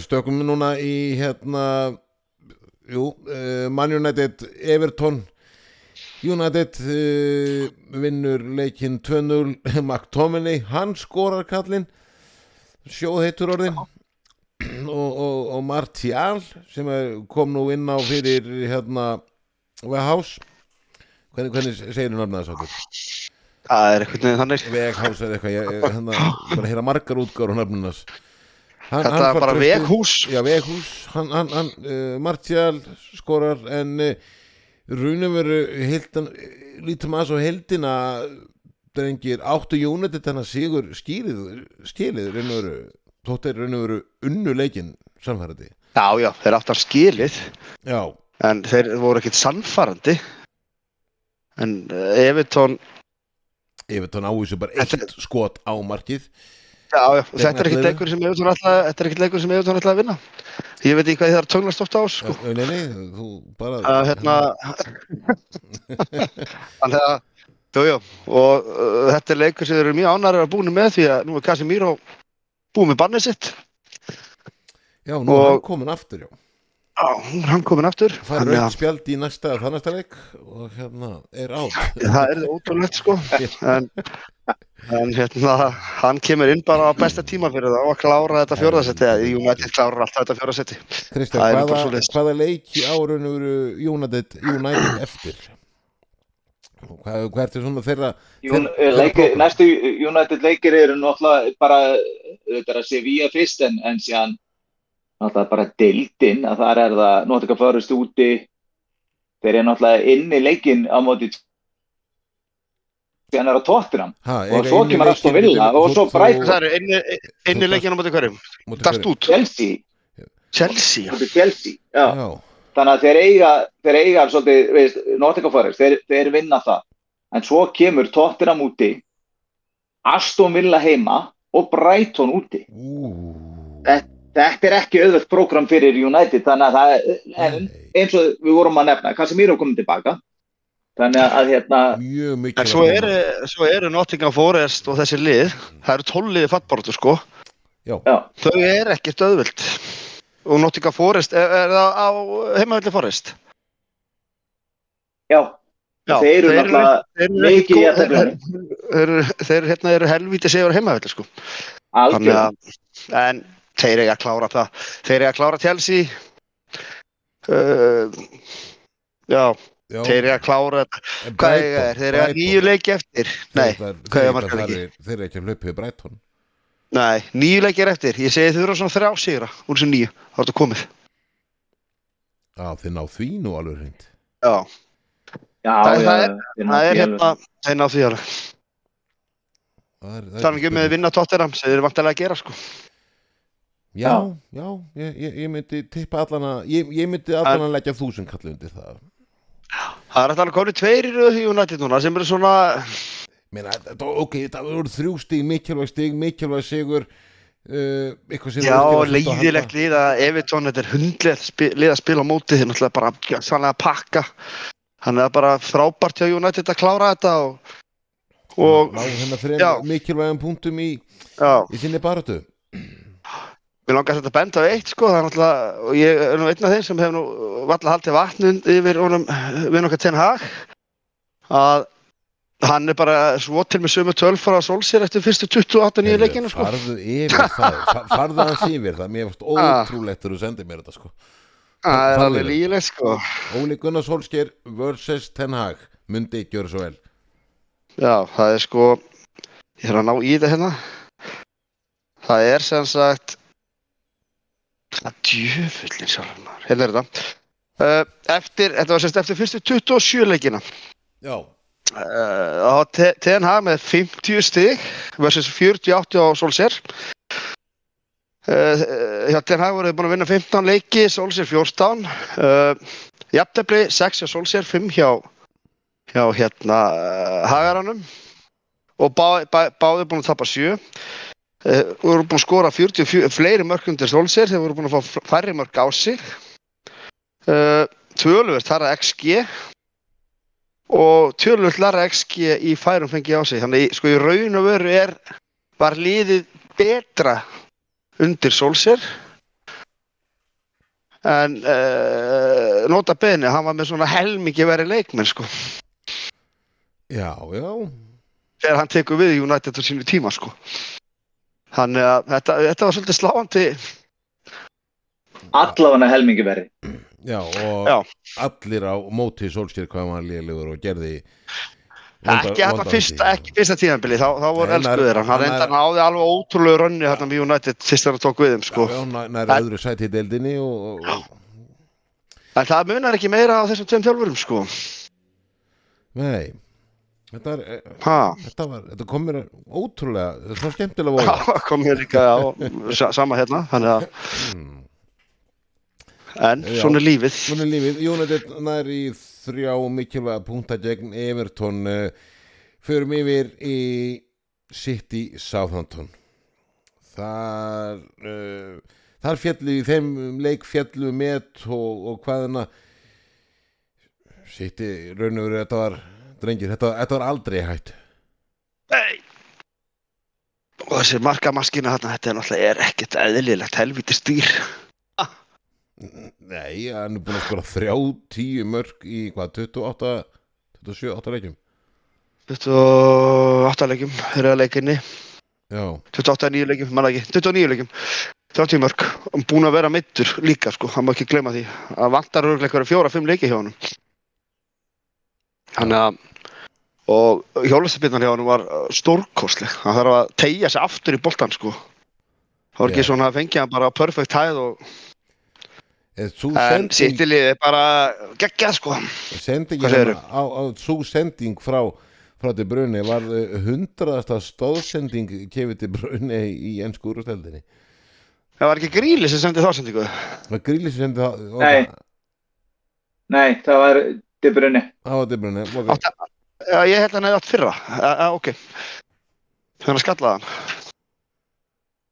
stökum við núna í hérna Jú, uh, Man United Everton. United uh, vinnur leikinn 2-0 McTominay, hann skorar kallinn. Sjóðheitur orðin og, og, og Martial sem kom nú inn á fyrir hérna Veghás hvernig, hvernig segir þú nafnað þess okkur? Það er eitthvað neginn þannig? Veghás er eitthvað ég, hérna, bara að heyra margar útgáður á nafnunnas hann, þetta er bara veghús. Já, Veghús, hann, hann, hann uh, Martial skorar en uh, runum veru hildan, lítum að svo heldina drengir áttu United þannig að sigur skýrið, skilið? Raun og veru, þótt er raun og veru unnu leikinn samfærandi. Já, já, þeir áttu að skilið. Já, en þeir voru ekkit sannfarandi en uh, Evertón á þessu bara Þetta- eitt skot á markið já, já, þetta er liðinu. leikur sem Evertón þetta er Evertón ætlaði að vinna ég veit ekki hvað þið þarf tónlast ofta á sko. Nei, nei, nei, þú bara að hérna þannig að jú, jú, og uh, þetta er leikur sem þeir eru mjög ánæri að búinu með því að nú er Casemiro búið með bannið sitt Já, nú er hann komin aftur, já já, er hann komin aftur. Fær Þannig rautt að spjald í næsta það næsta leik og hérna er átt það er ótrúlegt sko. En, en hérna hann kemur inn bara á besta tíma fyrir það og að klára þetta fjórðasetti eða United klárar alltaf þetta Það er bara hvaða, hvaða leiki árun eru United, United eftir? Hvað, hvað ertu svona þeirra Jún, Þeir- þeir leiki, næstu United leikir eru náttúrulega bara þetta er að Sevilla fyrst en, en síðan náttúrulega bara deildin að þar er það Nottingham Forest úti. Þeir eru náttúrulega inn í leikin á móti síðan er á ha, Og svo kemur Villa þú- og svo það eru inni, inni leikinn á móti hverjum? Móti dast út? Chelsea, Chelsea Chelsea já. Já, þannig að þeir eiga, þeir eiga Nottingham Forest, þeir, þeir vinna það. En svo kemur Tottenham úti Aston Villa heima og Brighton úti. Ú. Þetta- þetta er ekki auðvöld prógram fyrir United þannig að það er eins og við vorum að nefna Casemiro komið tilbaka þannig að hérna en svo eru, svo eru Nottingham Forest og þessi lið það eru tólliði fattbáratu sko já, þau eru ekkert auðvöld og Nottingham Forest er, er það á heimavelli Forest já, Já, þeir eru náttúrulega þeir eru Mikið í jafnteflinu. þeir, eru- þeir hérna eru helvíti segur heimavelli sko algjörð að, en þeir eiga að klára það. Þeir eiga að klára Chelsea. Uh, já, já, þeir eiga að klára hvað eiga þeir, þeir eiga Brighton. nýju leiki eftir? Nei, Þeir- hvað þeir- eiga margar þeir- leiki? Þeir eru ekki að hlaupið Brighton. Nei, nýju leiki er eftir. Ég segi þau eru svona þrjá sigra úr þessu nýju, þá er þetta komið. Já, þið ná því nú alveg hreint. Já, Já, Það- já, þeir ná það er hérna, þeir ná því alveg. Er, er ekki með að vinna tóttiram sem þeir eru vantilega að gera, sko. Já, já, ég, ég, ég myndi tippa allana ég, ég myndi allana leggja þúsund kalli undir það Það er alltaf komin tveir í röðu í United núna sem eru svona, Meina, þetta- ok, það voru þrjú stig, mikilvæg stig, mikilvæg sigur uh, eitthvað sem já, að leiðilegt halda. lið að Evertón, þetta er hundlega spi, lið að spila á móti, þeir náttúrulega bara sannlega að pakka. Þannig að bara frábært hjá United að klára þetta og, og ná hérna Já. þreim mikilvægum punktum í, já, í sinni baratu mér langar þetta að benda á eitt, sko, er náttúrulega, og ég er nú einn af þeim sem hefur nú valla haldið vatnund yfir honum við nokkað ten hag, að hann er bara svo til með sömu tölf frá Solskjær eftir fyrstu 28 nýju leikinu, sko. farðu yfir það, fa- farðu hans yfir það mér finnst Ah. ótrúlegt þegar þú sendir mér þetta sko Það er alveg lígilegt, sko. Óli Gunnar Solskjær versus Ten Hag myndi ekki gjöra svo vel Já, það er sko, ég er að ná í þetta hérna. Það er sem sagt, djöfullin sjálf maður, hérna er þetta. Uh, eftir, þetta var semst eftir fyrstu 27 leikina. Já, Uh, TNH með 50 stig versus 48 á Solskjær. Uh, hjá TNH voru þið búin að vinna 15 leiki, Solskjær 14. Uh, Jafntefli 6 hjá Solskjær, 5 hjá, hjá hérna uh, Hagaranum og bá, bá, báði búin að tapa 7. Uh, voru búin að skora 40 fleiri mörg undir Solskjær, þeir voru búin að fá færri mörg á sig. Uh, Tölvert þar að XG og tölvöld Lara XG í færum fengi á sig. Þannig sko í raun og veru er var liðið betra undir Solskjær en uh, nota beni, hann var með svona helmingi verið leikmenn sko. Já, já. Þegar hann tekur við United á sínu tíma sko þannig að þetta, þetta var svolítið sláandi. Allavega helmingi verri. Já, og Já. allir á móti Solskjær hvað hann lélegur og gerði vonda- ekki þetta vonda fyrsta, fyrsta tíðanbili þá, þá voru Nei, elskuðir hann, hann hann er- enda náði alveg ótrúlegu rönni hérna með United fyrst þegar hann tók við þeim sko. Nær Það- öðru sæti í deildinni og, og, en það munar ekki meira á þessum tveim þjálfurum sko. Nei þetta, er, eh, ha? þetta, var, þetta kom mér ótrúlega þetta svo skemmtilega voru Já, kom hér líka á sa- sama hérna, þannig að mm. en Já. svona lífið. Svona lífið, United nær í þrjá mikilvæga punkta gegn Everton uh, förum yfir í City Southampton. Þar uh, þar fjallu í þeim leik fjallu met og, og hvaðina City raun og veru þetta var drengir, þetta, þetta var aldrei hætt Nei. og þessi markamaskina hérna, þetta er náttúrulega er ekkert eðlilegt helviti stýr Nei, hann er búin að skora þrjá tíu mörg í hvað, 28 27, 8 leikjum? 28 leikjum, þeir eru að leikinni. Já, 28 nýju leikjum, manna ekki, 29 leikjum 30 mörg, hann búin að vera mittur líka sko, hann má ekki gleyma því. Að vantar örgulega eitthvað fjóra-fimm leiki hjá honum þannig að og hjólastabinnan hjá honum var uh, stórkostleg. Hann þarf að tegja sig aftur í boltan sko. Það var ekki Já. svona að fengja hann bara á perfect hæð og en sending sittilið er bara geggjað sko. Sendingin hérna á, á svo sending frá frá til Brunni var eh, hundraðasta stóðsending kefið til Brunni í ennsku úrsteldinni það var ekki gríli sem sendi þá sendingu? Það gríli sem sendi það var Nei. Nei, það var Dibrunni. það var til Brunni okay. Já, ég held að hann hefði átt fyrra a, a, ok þannig að skallaði hann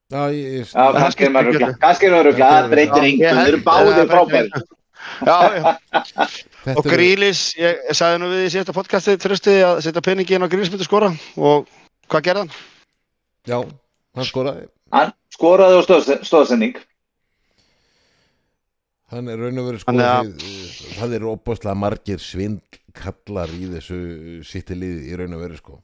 Já, ég, ég, Já, það kannski er maður ekki Kannski er maður rugla, það breytir ég Þeir eru báðir það frábæri. já, já. þetta og Grílis, ég, sagði nú við í síðasta podcasti trösti að setja peningi inn á Grílis myndi skora og hvað gerði hann? já, hann skoraði Hann skoraði á stóðs- stóðsending. Hann er raun og verið að- skoðið það er opaslega margir svindkallar í þessu sitti liði í raun og verið sko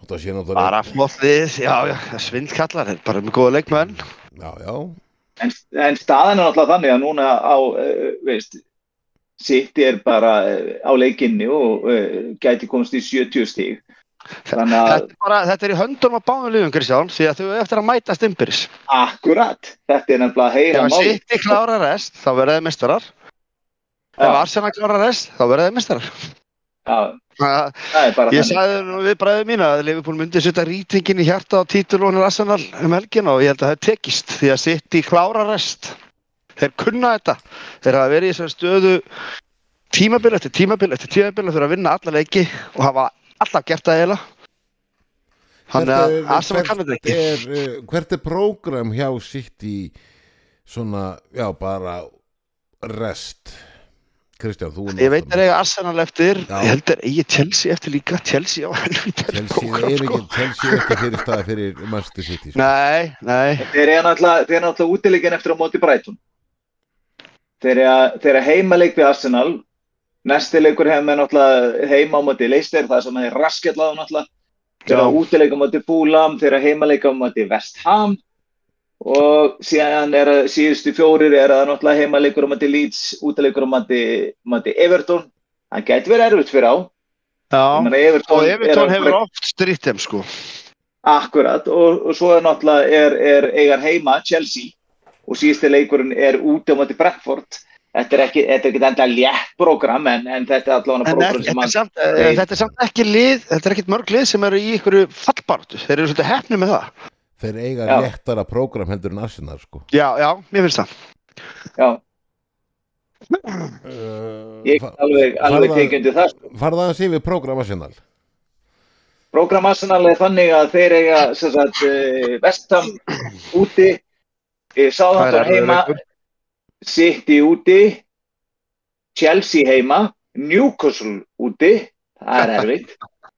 og það sé náttúrulega Bara flottið, já, já, svindkallar, bara með góða leikmenn. já, já, En, en staðan er náttúrulega þannig að núna á, uh, veist, City er bara uh, á leikinni og uh, gæti komast í 70 stíg. Að Þetta er, bara, þetta er í höndum á báðum liðum, Kristján, því að þau eftir að mæta stimpiris. akkurat, þetta er nefnilega heila Ef að máli City klára rest, þá verða þið mistarar. Ef Já. Arsenal klára rest, þá verða þið mistarar. Bara Ég sagði nú við bræðið mína að Liverpool myndi setja rýtingin í hjarta á títulónir Arsenal um helgina og ég held að það er tekist því að City klára rest. Þeir kunna þetta. Þeir hafa verið í þessari stöðu tímabil eftir tímabil eftir tímabil þurfa að vinna alla leiki og hafa alltaf gert það eiginlega. Þannig að Hvert er- Arsenal kann þetta ekki. er, uh, hvert er prógram hjá sitt í svona, já bara rest Kristján, þú Ég veit að eiga Arsenal eftir, Já. ég held að eigi Chelsea eftir líka, Chelsea á helvítið Chelsea er ekki Chelsea er ekki fyrir staði fyrir Manchester City sko. Nei, nei, Þeir eru náttúrulega, útileikin eftir á móti Brighton. Þeir eru þeir eru heimaleik við Arsenal. Næsti leikur hefum við náttúrulega heima á móti Leicester, það sem er raskjallaðu náttúrulega. Þeir eru Já. útileik á móti Fulham, þeir eru heimaleik á móti West Ham og síðan er að síðustu fjórir er að náttúrulega heimaleikur á móti Leeds, útileikur á móti, Everton. Það gæti verið erfitt fyrir á. Já. Everton, Og er Everton hefur oft strítt þeim sko. Akkurat og, og svo er náttúrulega er, er eigan heima Chelsea og síðusti leikurinn er úti á móti Brentford þetta er ekki, þetta er ekki enda létt program en, en þetta er allavega En program sem þetta, er hann samt, eh, þetta er samt ekki lið, þetta er ekkit mörg lið sem eru í ykkur fallbartu. Þeir eru svolítið hefni með það. þeir eiga Já. léttara prógram heldur en Arsenal sko. Já, já, mér finnst það. já, uh, ég fa- alveg, alveg tekjundi það farða að sé við prógram Arsenal program Arsenal er þannig að þeir eiga sem sagt, uh, Vestham úti Sáðandur heima leikur. City úti Chelsea heima Newcastle úti það er erfitt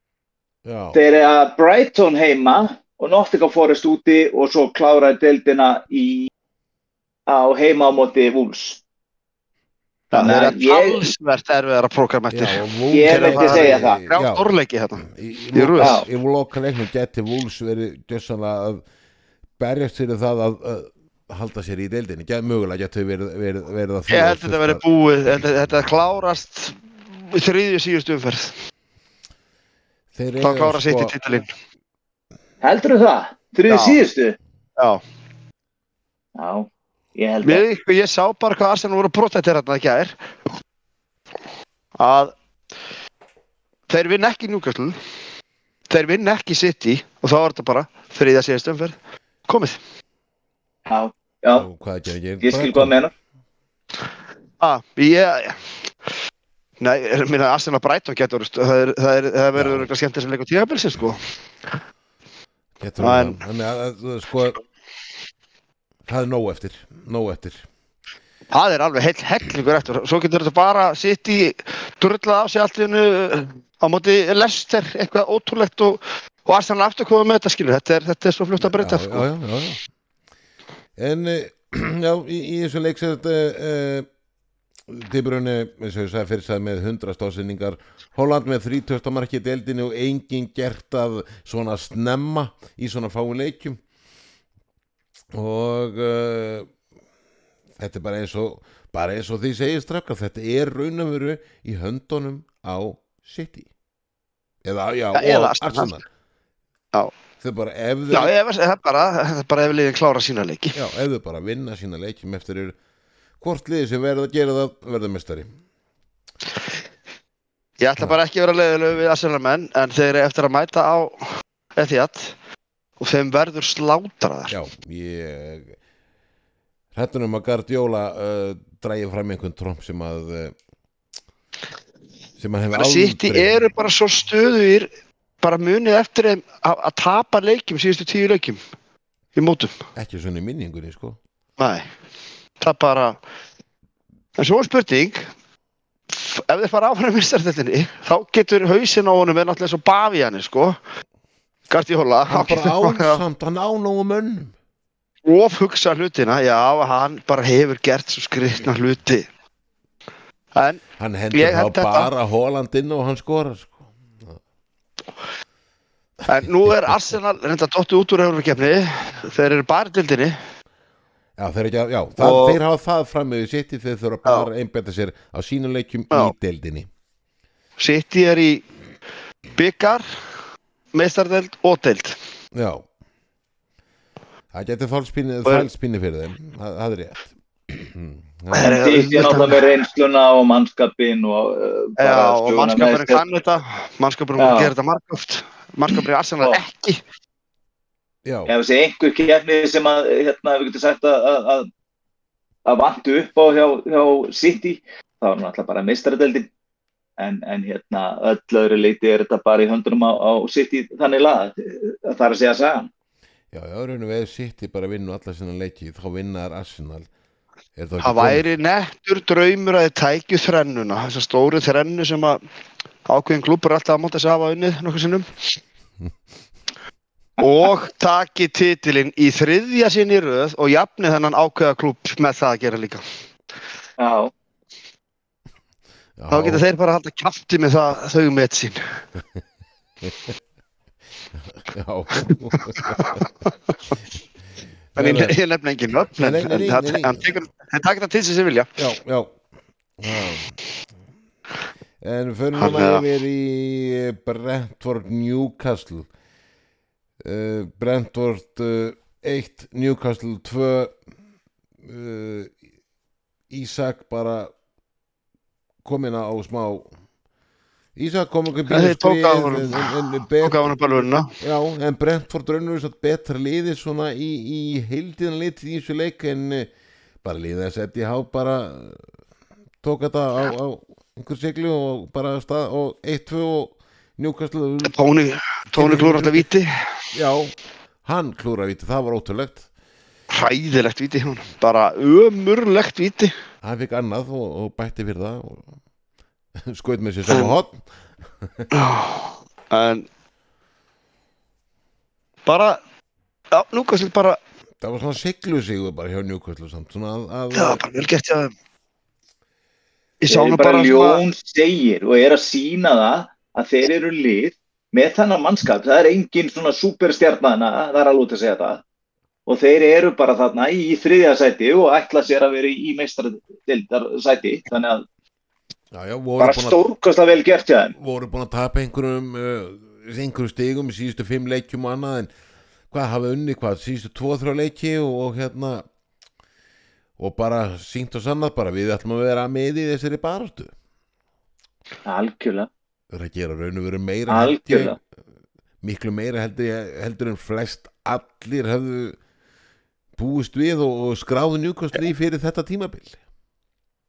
já, Þeir eru að Brighton heima og Nottingham Forest úti og svo klára deildina í, á heima á móti Wolves. Það Þannig er að ég, talsvert erfiðara prógram eftir. já, og Ég Wolves- myndi segja það. Já. stórleiki hérna. í, í, Í röð. í, í loka leiknum geti Wolves verið að berjast fyrir það að, að halda sér í deildinni, Get, mögulega getur verið, verið, verið að Ég held að þetta verið búið, þetta, þetta klárast í þriðju síðustu umferð. þeir Þá eiga, klára sitt í sko, titilinn. heldur það? Þriði Já. síðustu? Já. Já, ég held að. Við, ég sá bara hvað Arsenal voru protættir hérna ekki að er. Að þeir vinn ekki Newcastle, þeir vinn ekki City og þá er þetta bara þriðja síðustu umferð. Komið. Já, já, ég skil hvað meina. Ah, ég... Nei, ég minna Arsenal Brighton getur, það, er, það, er, það verður eitthvað skemmt sem leikur tíðabilsins, sko. getur það þannig að, að sko það er nóg eftir nóg eftir Það er alveg heill hellingur eftir. Svo getur þetta bara sitt í drullað á sig allt í hennu á móti Lester, eitthvað ótrúlegt og, og Arsenal aftur komið með þetta skilur. Þetta er, þetta er svo fljótt að breyta, sko. já, já, já, já. En eh, já, í, í þessu leik sem þetta uh, Tiburunni, eins og ég sagði sagði með 100 stásendingar Holland með 30. marki í deildinu og enginn gert að svona snemma í svona fáin leikjum og uh, þetta er bara eins og bara eins og því segir strafka þetta er raun og veru í höndunum á City eða, já, Ja, eða og Arsenal. Arsenal Já. þau bara ef Já, þau ég veist, það er bara, það er bara ef liðin klára sína leiki. Já, ef þau bara vinna sína leikjum eftir eru hvort liði sem verða að gera það verða mestari Ég ætla bara ekki að vera leiðilegu við Arsenal menn, en þeir eru eftir að mæta á Etihad og þeim verður slátraðar. Já, ég hrættunum að Guardiola uh, drægi fram einhvern tromp sem að uh, sem að hefur City eru bara svo stöðugir, bara munið eftir þeim að, tapa leikjum síðustu tíu leikjum í mótum. ekki svona í minningunni sko. Nei, það bara en svo spurning ef þeir fara áfram í mistardildinni þá getur hausinn á honum er náttúrulega svo bafi hann sko. Guardiola hann bara ánsamt, hann ánógu mönnum. Of hugsa hlutina já, hann bara hefur gert svo skrifna hluti. En hann hendur þá bara Holland inn og hann skorar sko. En nú er Arsenal reynda dottu út úr Európa-kefni þeir eru bara dildinni Já, þeir, ekki, já það, þeir hafa það fram með City þeir þurfa bara einbetta sér á sínuleikjum í Já. deildinni. City er í byggar meistardeld og deld. Já. Það getur fælspinni fyrir þeim. Það, það er rétt Það er- Því er náttúrulega með reynsluna og mannskapin og uh, bara Já, og mannskapurinn kann þetta, mannskapurinn má gera þetta margóft, mannskapurinn Arsenal Já. ekki. Já, ef þessi einhver kefni sem að hérna, við getum sagt að, að, að, að vantu upp á hjá, hjá City, þá er náttúrulega bara meistaradeldin en, en hérna öll öðru leiti er þetta bara í höndunum á, á City þannig lað það er að segja sagan. Já, já, raunum við City bara vinnu alla sinna leiki þá vinnar Arsenal Er Það væri nettur draumur að þið tækju þrennuna, þessa stóru þrennu sem að ákveðin klubur alltaf að móta sig af að unnið nokkuð sinnum. Og taki titilinn í þriðja sinn í röð og jafni þennan ákveða klub með það að gera líka. Já, Já, Þá geta þeir bara að halda kjafti með það þau með sín. Já En ég, ég nefna engin nöfn, en, en það- til sig sem vilja. Já, já. En Hann núna er- yfir í Brentford Newcastle. Uh, Brentford uh, 1 Newcastle 2 uh, Ísak bara komin á smá Ísak kom Ja, þeir tóku á honum. en, en, en, Og bet, gaf hann balvöruna. já, en Brentford raunur þess að betra liði svona í, í heildina lit í þessu leik en uh, bara liðið að setja há bara uh, tók þetta á, á einhver siglu og bara stað og 1-2 og Newcastle Tóni, Tóni klúr alltaf víti. já, hann klúra víti, það var ótrúlegt Hræðilegt hún. Bara ömurlegt víti. hann fikk annað og, og bætti fyrir það og skoði með sér sama hotn En bara, já, nú kannski bara, það var svona siglu sigur bara hjá Newcastle samt svona að, að já, bara vel gert þeim. Ég sá nú bara bara svona, ljón segir og er að sína það að þeir eru lið með þennan mannskap, það er engin svona superstjarnana, það er alveg út að segja það. Og þeir eru bara þarna í þriðja sæti og ætla sér að vera í meistradildar sæti þannig að já, já, bara stórkostlega vel gert hjá þeim. voru búin að tapa einhverjum uh, einhverjum stigum í síðustu fimm leikjum og annað en hvað hafa unni hvað síðustu tvo þrjá leiki og, og hérna og bara sínt og sannað bara við ætlum að vera með í þessari baráttu. Algjörlega, það er að gera raun og veru meira algjörlega. Miklu meira heldur, heldur en flest allir hefðu búist við og, og skráðu njúkostri fyrir þetta tímabil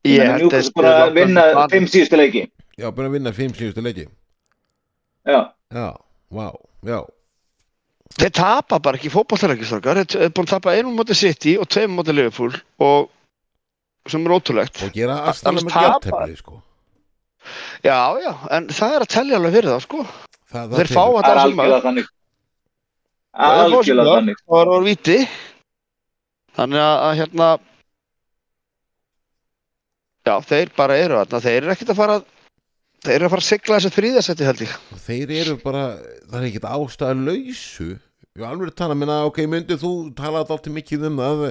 ég Þannig að held Newcastle bara að vinna fimm síðustu leiki já, búin að vinna fimm síðustu leiki já, já, vá, já Þeir tapa bara ekki fótballtarækistrákar, þeir er búin að tapa einum móti City og tveim móti Liverpool og sem er ótrúlegt. og gera aðstæðan Annars með tapa- játefli sko. Já, já, en það er að tellja alveg fyrir það, sko. það, það Þeir fá telur. það er sem að algjörlega þannig algjörlega þannig það var orð víti. Þannig að, að hérna, já, þeir bara eru þarna, þeir eru ekkert að fara, þeir eru að fara að sigla þessu þrýðasetti held ég. Og þeir eru bara, það er ekkert ástæða lausu. Ég alveg er tala, minna, ok, myndið þú talaði alltaf mikið um það?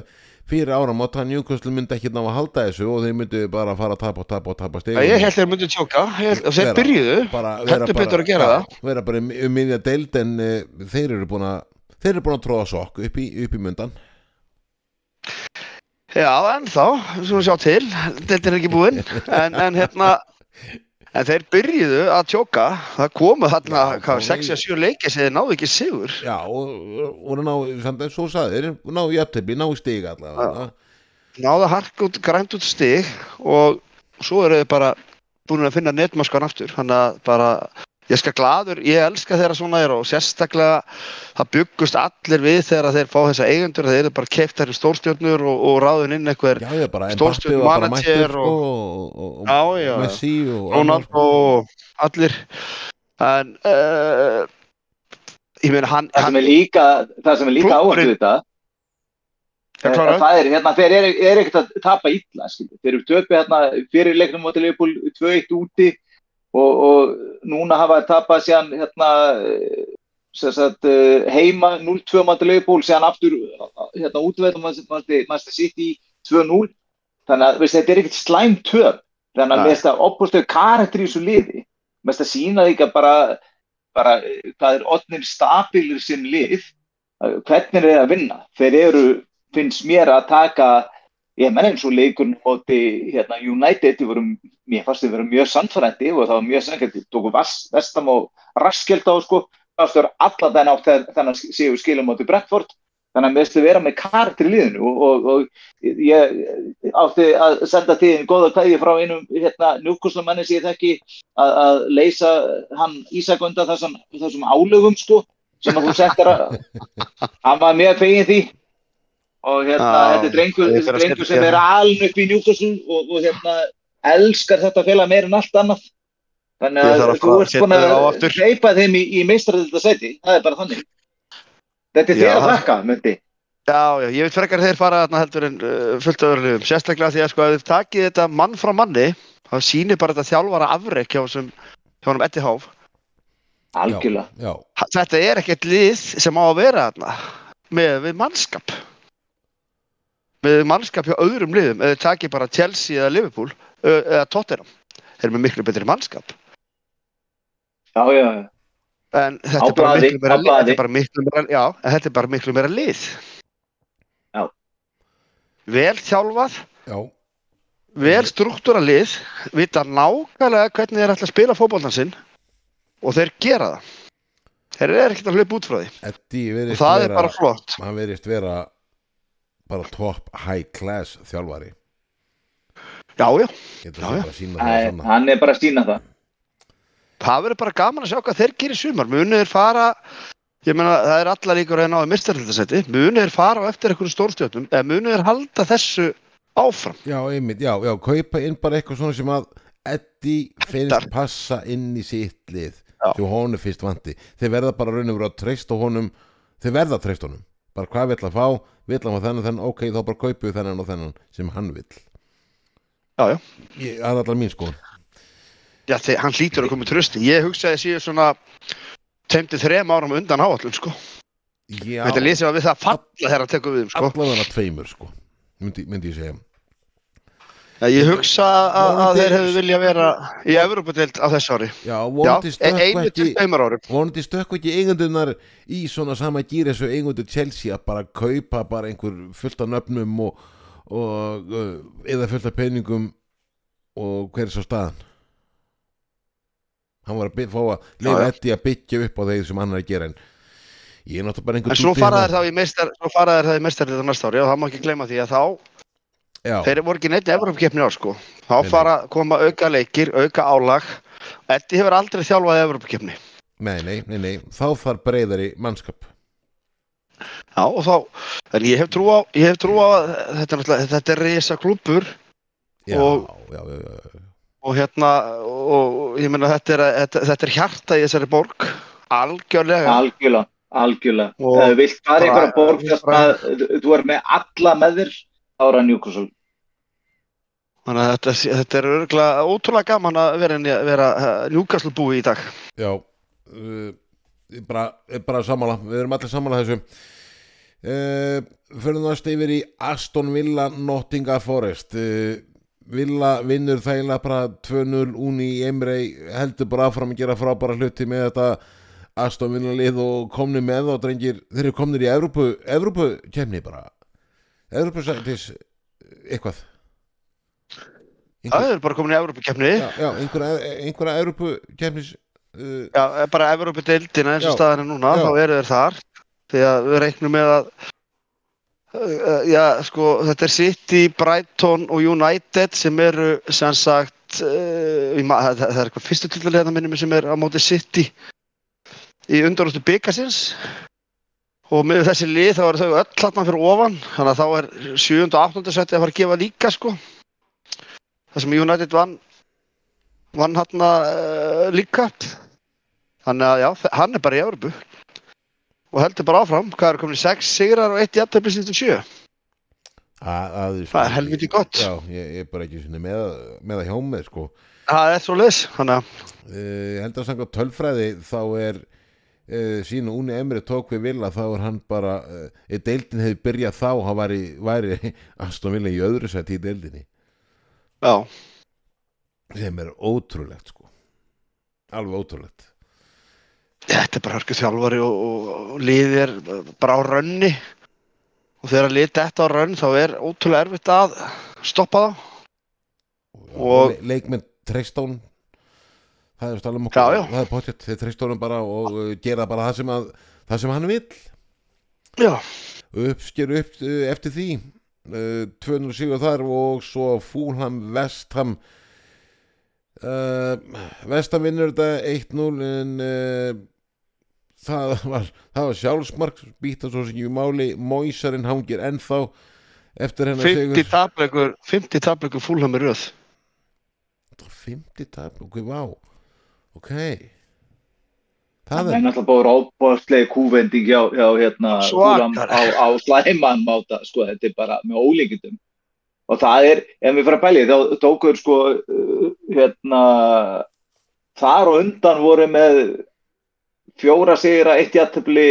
Fyrir áram og það Newcastle myndi ekki ná að halda þessu og þeir myndi bara fara að tapa og tapa og tapa Já, stegum ég held þeir myndi tjóka, ég held, og þeir byrjuðu, bara, heldur betur að gera já, það. vera bara um, um miðja deild en uh, þeir eru búin að þeir eru búin að tróða sokk upp í, upp í já, en þá, svona sjá til, þetta er ekki búinn, en, en hérna, en þeir byrjuðu að tjóka, það komu þarna, hvað, komu 6 í- eða 7 leikir sem þeir náðu ekki sigur. já, og, og ná, samt en svo saði þeir ná jættefli, ná stig allavega. Náða hark út, grænt út stig og svo eru þau bara búin að finna netmaskan aftur. Þannig að bara, ég skal gladur ég elska þeirra svona er og sérstaklega það byggust allir við þegar þeir fá þessa eigendur, þeir eru bara keiftar í stórstjórnur og, og ráðun inn var bara manager sko, og- og, og, og Já, já, já. Messi og allir. En uh, ég meina hann, það hann sem er líka, það sem er líka við þetta Já, eh, það er, hérna, þeir eru er ekkert að tapa illa, þeir eru töpið hérna fyrir leiknum á Liverpool 2-1 úti og, og núna hafa þeir tapað síðan hérna eh, sem sagt, eh, heima 0-2 mátti Liverpool, síðan aftur eh, hérna útveitum Master City 2-0, þannig að þetta er ekkert slæm töp, þannig að finnst það opbúrstöðu karakter í þessu liði, finnst það sína líka bara bara eh, hvað er odnir stabilir sinn lið. Hvernig er þeir að vinna. Þeir eru, finnst mér að taka ég menn eins og leikurinn móti hérna, United, þeir voru, mér fannst þeir vera mjög sannfærandi og það var mjög sannfærandi. Tóku Vestam og Raskeld á sko, það stöður alla þenn átt þannig að séu skilum móti Brentford. Þannig að mér stu vera með karakter í liðinu og, og, og ég átti að senda til einn góða kvæði frá einum hérna, njúkuslumanni sem ég þekki að, að leysa hann Ísak undan þessum, þessum álögum sko, sem að þú settir að hann var mjög fegin því og hérna Já, þetta er drengur, að drengur sem er aln upp í njúkuslu og, og hérna elskar þetta félag meir en allt annað. Þannig að að þú að ert búin á að hleypa þeim í, í meistradölda seti, það er bara þannig. Þetta er Já, þér að þakka, myndi Já, já, ég veit frekar þeir fara þarna heldur en uh, fullt af öðrulegum, sérstaklega því að sko ef þið takið þetta mann frá manni þá sýnir bara þetta þjálfara afrek hjá honum Eddie Howe. algjörlega. Já, Ha- Þetta er ekkert lið sem á að vera þarna með við mannskap með mannskap hjá öðrum liðum eða takið bara Chelsea eða Liverpool eða Tottenham þeir eru með miklu betri mannskap. Já, já, já. En þetta er bara miklu meira lið þetta er bara miklu meira, já, en þetta er bara miklu meira lið. Já. vel þjálfað. Já, vel struktúra lið. Vita nákvæmlega hvernig þeir ætla að spila fótboltan sinn. Og þeir gera það. Þeir eru ekkert að hlaupa út frá því. Eddie og það er bara flott. hann verðist vera bara top high class þjálfari. Já, já, Já, já. Æ, hann er bara að sína það. Það verður bara gaman að sjá hvað þeir gerir í sumar. Munið þeir fara ég meina það er allar líkur að ná að mistarhildasæti munið þeir fara á eftir einhverjum stórstjóttum eða munið þeir halda þessu áfram? Já, einmitt, já, já, kaupa inn bara eitthvað svona sem að Eddie finnst passa inn í sitt lið Já. sem honum fyrst vanti þeir verða bara raun og vera að treysta honum þeir verða að treysta honum bara hvað vill að fá, vill að fá þennan, þennan? Ok, þá bara kaupu þennan og þennan sem hann vill. Já, já, Ég, það er allar mín sko já þeir, hann hlýtur að koma í trösti ég hugsaði síðan svona 23 árum undan áallun sko. Já, þetta sem að við það falla þegar hann tekur við um sko. Allavega tveimur sko. Myndi, myndi ég segja ég hugsa að, þeir hefðu vilja vera í Evropadeild á þessu ári. Já, vonandi e- stökkva einu ekki eigundunar í svona sama gýr eins og eigundur Chelsea að bara kaupa bara einhver fullt af nöfnum og, og uh, eða fullt af peningum og hver er svo staðan hann var að fá að lifa eftir að byggja upp á þeir sem hann er að gera en ég er náttúrulega bara einhver En svo dúddi fara hérna. það í meistar þetta næsta ári og það má ekki gleyma því að þá, já, þeir voru ekki neitt Evropakeppni á sko. Þá fara koma auka leikir, auka álag. Eddi hefur aldrei þjálfað Evropakeppni. nei, nei, nei, nei. Þá þarf breyðari mannskap. Já, og þá, en ég hef trú á, ég hef trú á að þetta er náttúrulega, þetta er reysa klúpur já, Og- já, já, já, og hérna, og, og ég meina þetta er, þetta, þetta er hjarta í þessari borg, algjörlega. algjörlega, algjörlega. Og vilt fara bara- einhverja borg að þú er með alla með þér hann Newcastle Þannig að þetta, þetta er örgulega ótrúlega gaman að vera, vera njúkaslu búi í dag. Já uh, ég bara, ég bara sammála. Við erum allir sammála þessu. Uh, fyrir næst yfir í Aston Villa Nottingham Forest. Uh, Villa vinnur þægilega bara 2-0 Uni Emre heldur bara áfram að gera frábæra hluti með þetta Aston Villa lið og komni með og drengir, þeir eru komnir í Evrópu, Evrópu kemni bara Evrópu sætis eitthvað Það er bara komin í Evrópukefni. já, já, einhverja, kemnis uh, Já, bara Evrópudeildina eins og staðan er núna, Já. þá eru þeir þar. Því að við reiknum með að, uh, já, sko, þetta er City, Brighton og United sem eru, sem sagt, uh, það, það er eitthvað fyrstu tilfelli hérna minnum sem er á móti City í undanústu byggasins. Og með þessi lið þá eru þau öll hlatna fyrir ofan, þannig að þá er 7. og 8. seti að fara að gefa líka, sko. Það sem United vann, vann hann uh, líka. Þannig að já, hann er bara í Európu og heldur bara áfram. Hvað er komin í 6 sigrar og 1 jafntefli síðan 7? að, að, Það er helviti gott. Já, ég, er bara ekki með, með það hjá mig sko. Það er svo að uh, ég held að sanga tölfræði þá er uh, sínu Úni Emri tók við Villa þá er hann bara uh, ef deildin hefði byrjað þá hann væri, væri Aston Villa í öðru sætt í deildinni. Já, sem er ótrúlegt sko. Alveg ótrúlegt. Þetta er bara hörku þjálfari og, og, og liðið er bara á rönni. Og þegar liðið þetta á rönn þá er ótrúlega erfitt að stoppa það Og- Le leikminn treystón það er stálum Já, okkur já. það er potjett, þeir treystónum bara og uh, gera bara það sem, að, það sem hann vill. Já, uppsker upp uh, eftir því. Uh, 200 sigur þar og svo Fúlham Vestham uh, Vestham vinnur þetta 1-0 en uh, það var, það var sjálfsmark býta svo sem ég máli. Móisarinn hangir ennþá eftir hennar 50 tapleikur 50 tapleikur fúlham í röð. 50 tap, ok, vá ok Það það er náttúrulega búið ráðbáðslega kúvending hjá, hjá hérna Svakar. á, á slæman máta, sko, þetta er bara með ólíkindum. Og það er, ef við fara að bæli, þá tókur sko, uh, hérna, þar og undan voru með fjóra sigra, eitt jættefli,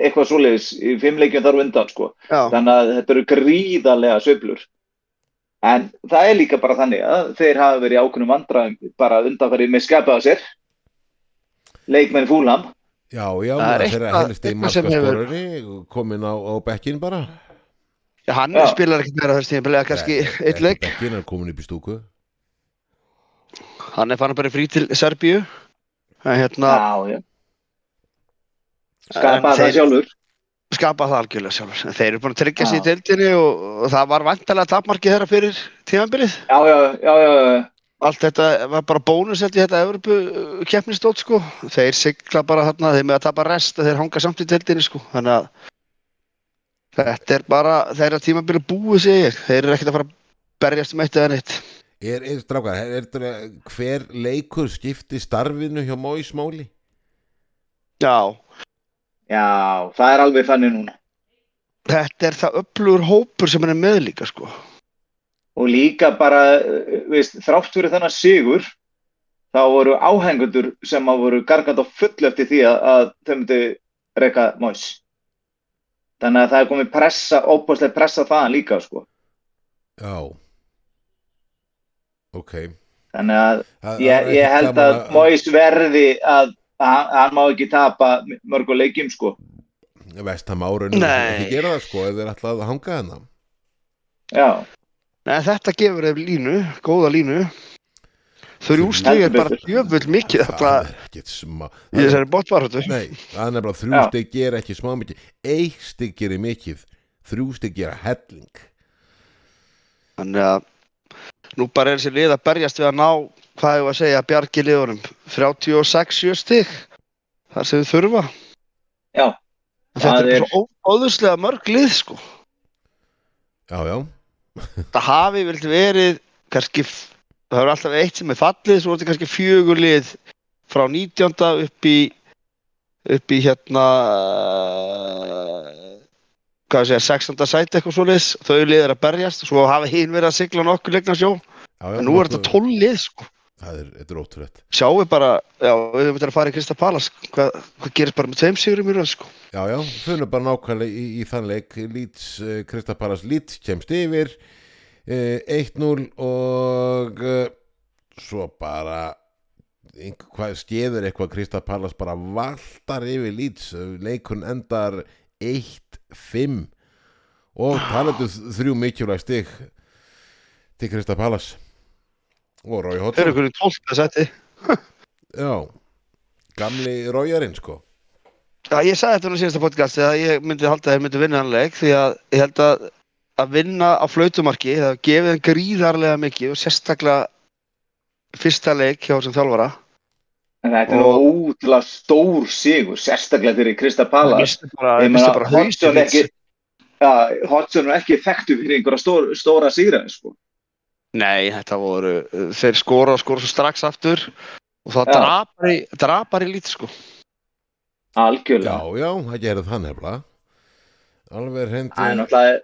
eitthvað svoleiðis í fimm leikjum þar og undan, sko. Já, Þannig að þetta eru gríðarlega söflur. En það er líka bara þannig að þeir hafa verið í ákveðnum vandræðum bara undanfarið með skapið á sér. Leikmenn Fúlam. já, já, Það er eitthvað- helsti eitthvað sem hefur- komin á, á bekkin bara Já, hann Já. spilar ekkert meira þessi tíma, kannski Ekki- eitt ekki leik. bekkin er komin upp í stúku Hann er fann bara frí til Serbíu. Hérna, Já, já. Skapaði það þeir- sjálfur. Skapa það algjörlega sjálfur. En Þeir eru búin að tryggja sér í Já. deildinni og, og það var vantarlega tapmarkið þeirra fyrir tímanbilið. Já, já, já, já, já. Allt þetta var bara bónus ég þetta Evropu keppnistótt sko. Þeir sigla bara þarna, þeir með að tapa rest og þeir hanga samt í deildinni sko. Þannig að þetta er bara þeirra tímanbilið búið sig ég. Þeir eru ekkert að fara að berjast um eitt eða neitt. Er, er, strákar, er, er, er hver leikur skipti starfinu hjá Móis Móli? Já, Já, það er alveg þannig núna. þetta er það öflugur hópur sem hann er með líka sko. Og líka bara, eh, veist, þrátt fyrir þennan sigur, þá voru áhengundur sem að voru gargand á full eftir því að, að þau myndi reyka Móis. Þannig að það er komið pressa, óbúslega pressa þaðan líka, sko. Já Ok Þannig að ég, ég held að Móis verði að, að hann má ekki tapa mörgu leikjum, sko. Vestam árunum ekki gera það sko ef þeir ætla að hanga hennar Já, Nei, þetta gefur þeim línu, góða línu. Þrjú Þrjú- stig er bara jöfull mikið Það þetta er ekkert smá það er nefnilega þrjú Já. stygg gera ekki smá mikið. Eitt stygg gerir mikið Þrjú stygg gera helling. Þannig að nú bara er þessi lið að berjast við að ná, hvað hefur að segja, bjargi liðunum. 36 stig, þar sem við þurfa. já, En Þetta Það er er- svo óðuslega mörg lið, sko. Já, já, Það hafi vilt verið, kannski, það hefur alltaf eitt sem er fallið, svo er þetta kannski fjögur lið frá 19. upp í, upp í hérna, hvað ég segja, 16. sæti eitthvað svoleiðis, þau lið er að berjast, svo hafi hinn verið að sigla nokkur leikna sjó, já, já en nú er þetta 12 lið, sko. Það er, þetta er ótrúlegt. Sjáum við bara, já, við höfum þetta að fara í Krista Palas, hvað, hvað gerist bara með tveim sigurum í röð, sko. Já, já, fyrir bara nákvæmlega í, í þann leik. Leeds, uh, Kristapalas Leeds kemst yfir uh, 1-0 og uh, svo bara hvað skeður eitthvað Kristapalas bara valtar yfir Leeds. Leikun endar 1-5 og talandu þrjú mikilvæg stig til Kristapalas og Rói Þeir eru í 12. sæti. Já, gamli Rójarinn sko Já, ég sagði þetta nú síðasta podcasti að ég myndi halda að þeir myndi vinna hann leik því að ég held að að vinna á flautumarki það gefið þeim gríðarlega mikið og sérstaklega fyrsta leik hjá þessum þjálfara en þetta er útrúlega stór sigur, sérstaklega fyrir Krista bara, Ég meina, Hodgson ekki, ja, Hodgson er ekki þekktu fyrir einhverja stór, stóra síra, sko. Nei, þetta voru, þeir skora og skora svo strax aftur og það Já. drapar í, drapar í lít sko Já, Algjörlega. já, það gerði það nefnilega Alveg Það er náttúrulega,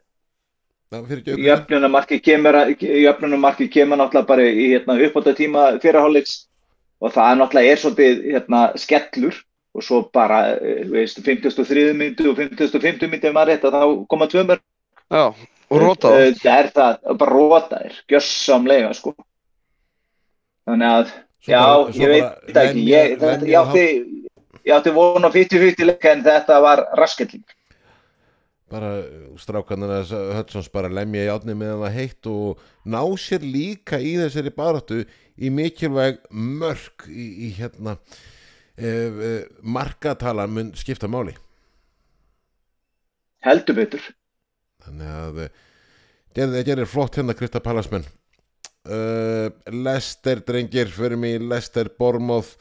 fyrir ekki jöfnunumarki kemur, jöfnunumarki kemur náttúrulega bara í hérna, uppbóta tíma fyrirháleiks og það er náttúrulega er svolítið hérna, skellur og svo bara, eh, veist, 53. myndi og 55. myndi ef maður rétt að þá koma tvö mörg. Já, og rota það Það er það, bara rota þér, gjössamlega, sko. Þannig að, Svo já, bara- ég veit ekki, ég, þetta, ég átti, ég átti von á 50-50 leik en þetta var raskelling bara strákanir að Hudsons bara lemja í átni meðan það heitt og ná sér líka í þessari baráttu í mikilvæg mörk í, í hérna e, e, markatalan mun skipta máli. Heldur betur þannig að það gerir flott hérna Krista Pallasmenn uh, Lester drengir fyrir mig Lester Bormóð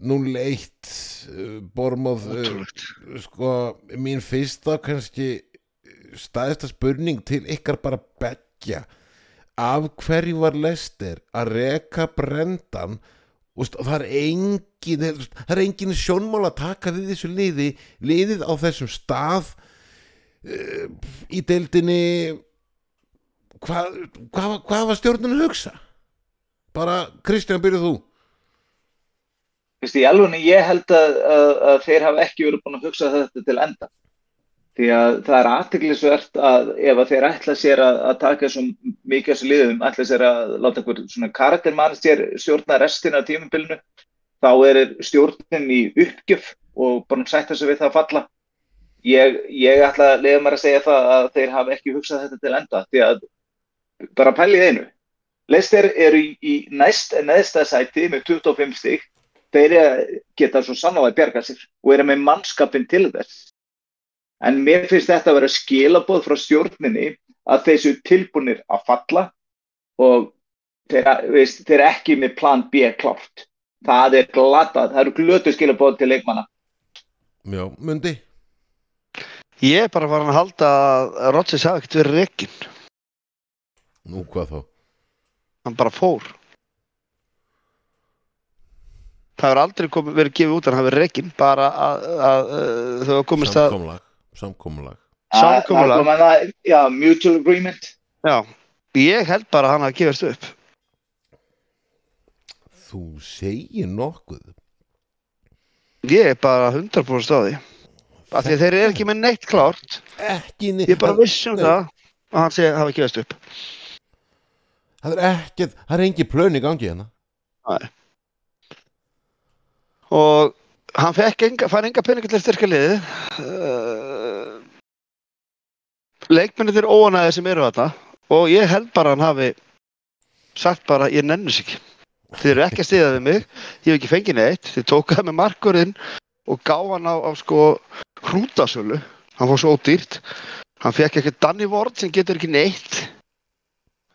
0-1 uh, Bormóð uh, sko mín fyrsta kannski staðista spurning til ykkar bara begja af hverju var Lester að reka brendan? Og það er engin það er engin sjónmál að taka við þessu liði liðið á þessum stað í deildinni hvað hva, hva var stjórnun að hugsa? Bara Kristján byrjuð þú? Vist, í alvegni ég held að, að, að þeir hafa ekki verið búin að hugsa þetta til enda. Því að það er aðteglisvert að ef að þeir ætla sér að, að taka svo mikið þessu liðum, ætla sér að láta einhver svona karaktermann sér stjórna restina af tímabilinu, þá er stjórnin í uppgjöf og bara sætta sig við það að falla ég, ég ætla að leiða mér að segja það að þeir hafa ekki hugsað þetta til enda því að bara pælið einu. Leicester eru í, í næst neðsta sæti með 25 stík þeir geta svo sannlega bjarga sér og eru með mannskapin til þess. En mér finnst þetta að vera skilaboð frá stjórninni að þessu tilbúinir að falla og þeir, veist, þeir ekki með plan B klárt. Það er glatað, það eru glötu skilaboð til leikmanna. Já, mundi Ég er bara farin að halda að Rodgers hafi ekkert verið rekin. nú hvað þá Hann bara fór. Það hefur aldrei komið, verið gefið út að hann hafi verið rekin, bara að, að, að þau hafa komist að samkomulag samkomulag Samkomulag. Það- það kom að- Já, mutual agreement Já, ég held bara að hann hafi gefist upp. þú segir nokkuð Ég er bara 100% á því. Af því að þeir eru ekki með neitt klárt. ekki ni- Ég bara viss um Nei. það að hann sé hafi gefist upp. það er ekkert, það er engin plön í gangi hérna Og hann fekk enga, fær enga peninga til að styrka liðið. Uh, leikmennir þeir óanæði sem eru þarna og ég held bara að hann hafi sagt bara ég nennis ekki. Þið eru ekki að stiða við mig, ég hef ekki fengið neitt, þið tókaði með markurinn og gá hann á, á sko hrútasölu, hann fór svo ódýrt, hann fekk ekki Danny Ward sem getur ekki neitt,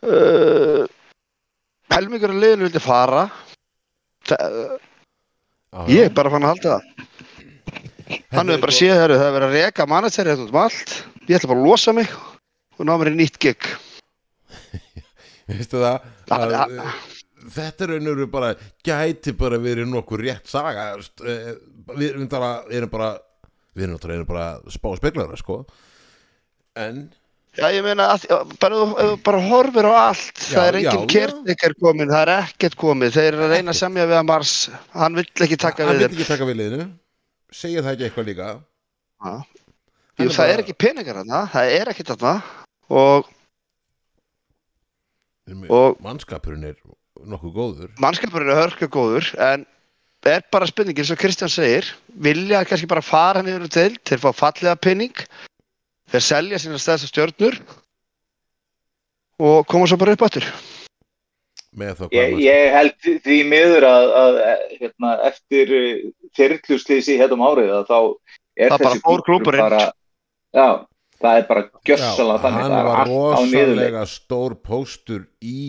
uh, helmingur af liðinu vildi fara, Þa, Já, ég er bara fann að halda það. Hann hefur bara séð það, það er verið að reka manager hérna út um allt, ég ætla bara að losa mig og ná mér í nýtt gig. veistu það? Að, þetta er raunur bara gæti bara verið nokkuð rétt saga eh, við erum bara við erum bara við erum erum bara spá speklara sko en Já, ég meina, að, bara, bara horfir á allt, Já, það er engin já, já. kertikar komin, það er ekkert komið, þeir eru að reyna að semja við að Mars, hann vill ekki taka hann við vil þeim. ekki taka við liðinu segja það ekki eitthvað líka Já. Hann Jú, það bara- er ekki peningar þarna, það er ekkert þarna og Og- mannskapurinn er nokkuð góður mannskapurinn er hörka góður, en er bara spurningin, svo Kristján segir, vilja kannski bara fara niður um til, til að fá fallega pening, þeir selja sína stæðsta stjörnur og koma svo bara upp áttur. Ég, ég held því miður að, að hérna, eftir þyrrluslýsi hérna um árið að þá er Það bara þessi fór klúbburinn. bara, já, það er bara gjössalega Já, þannig hann það var rosalega stór póstur í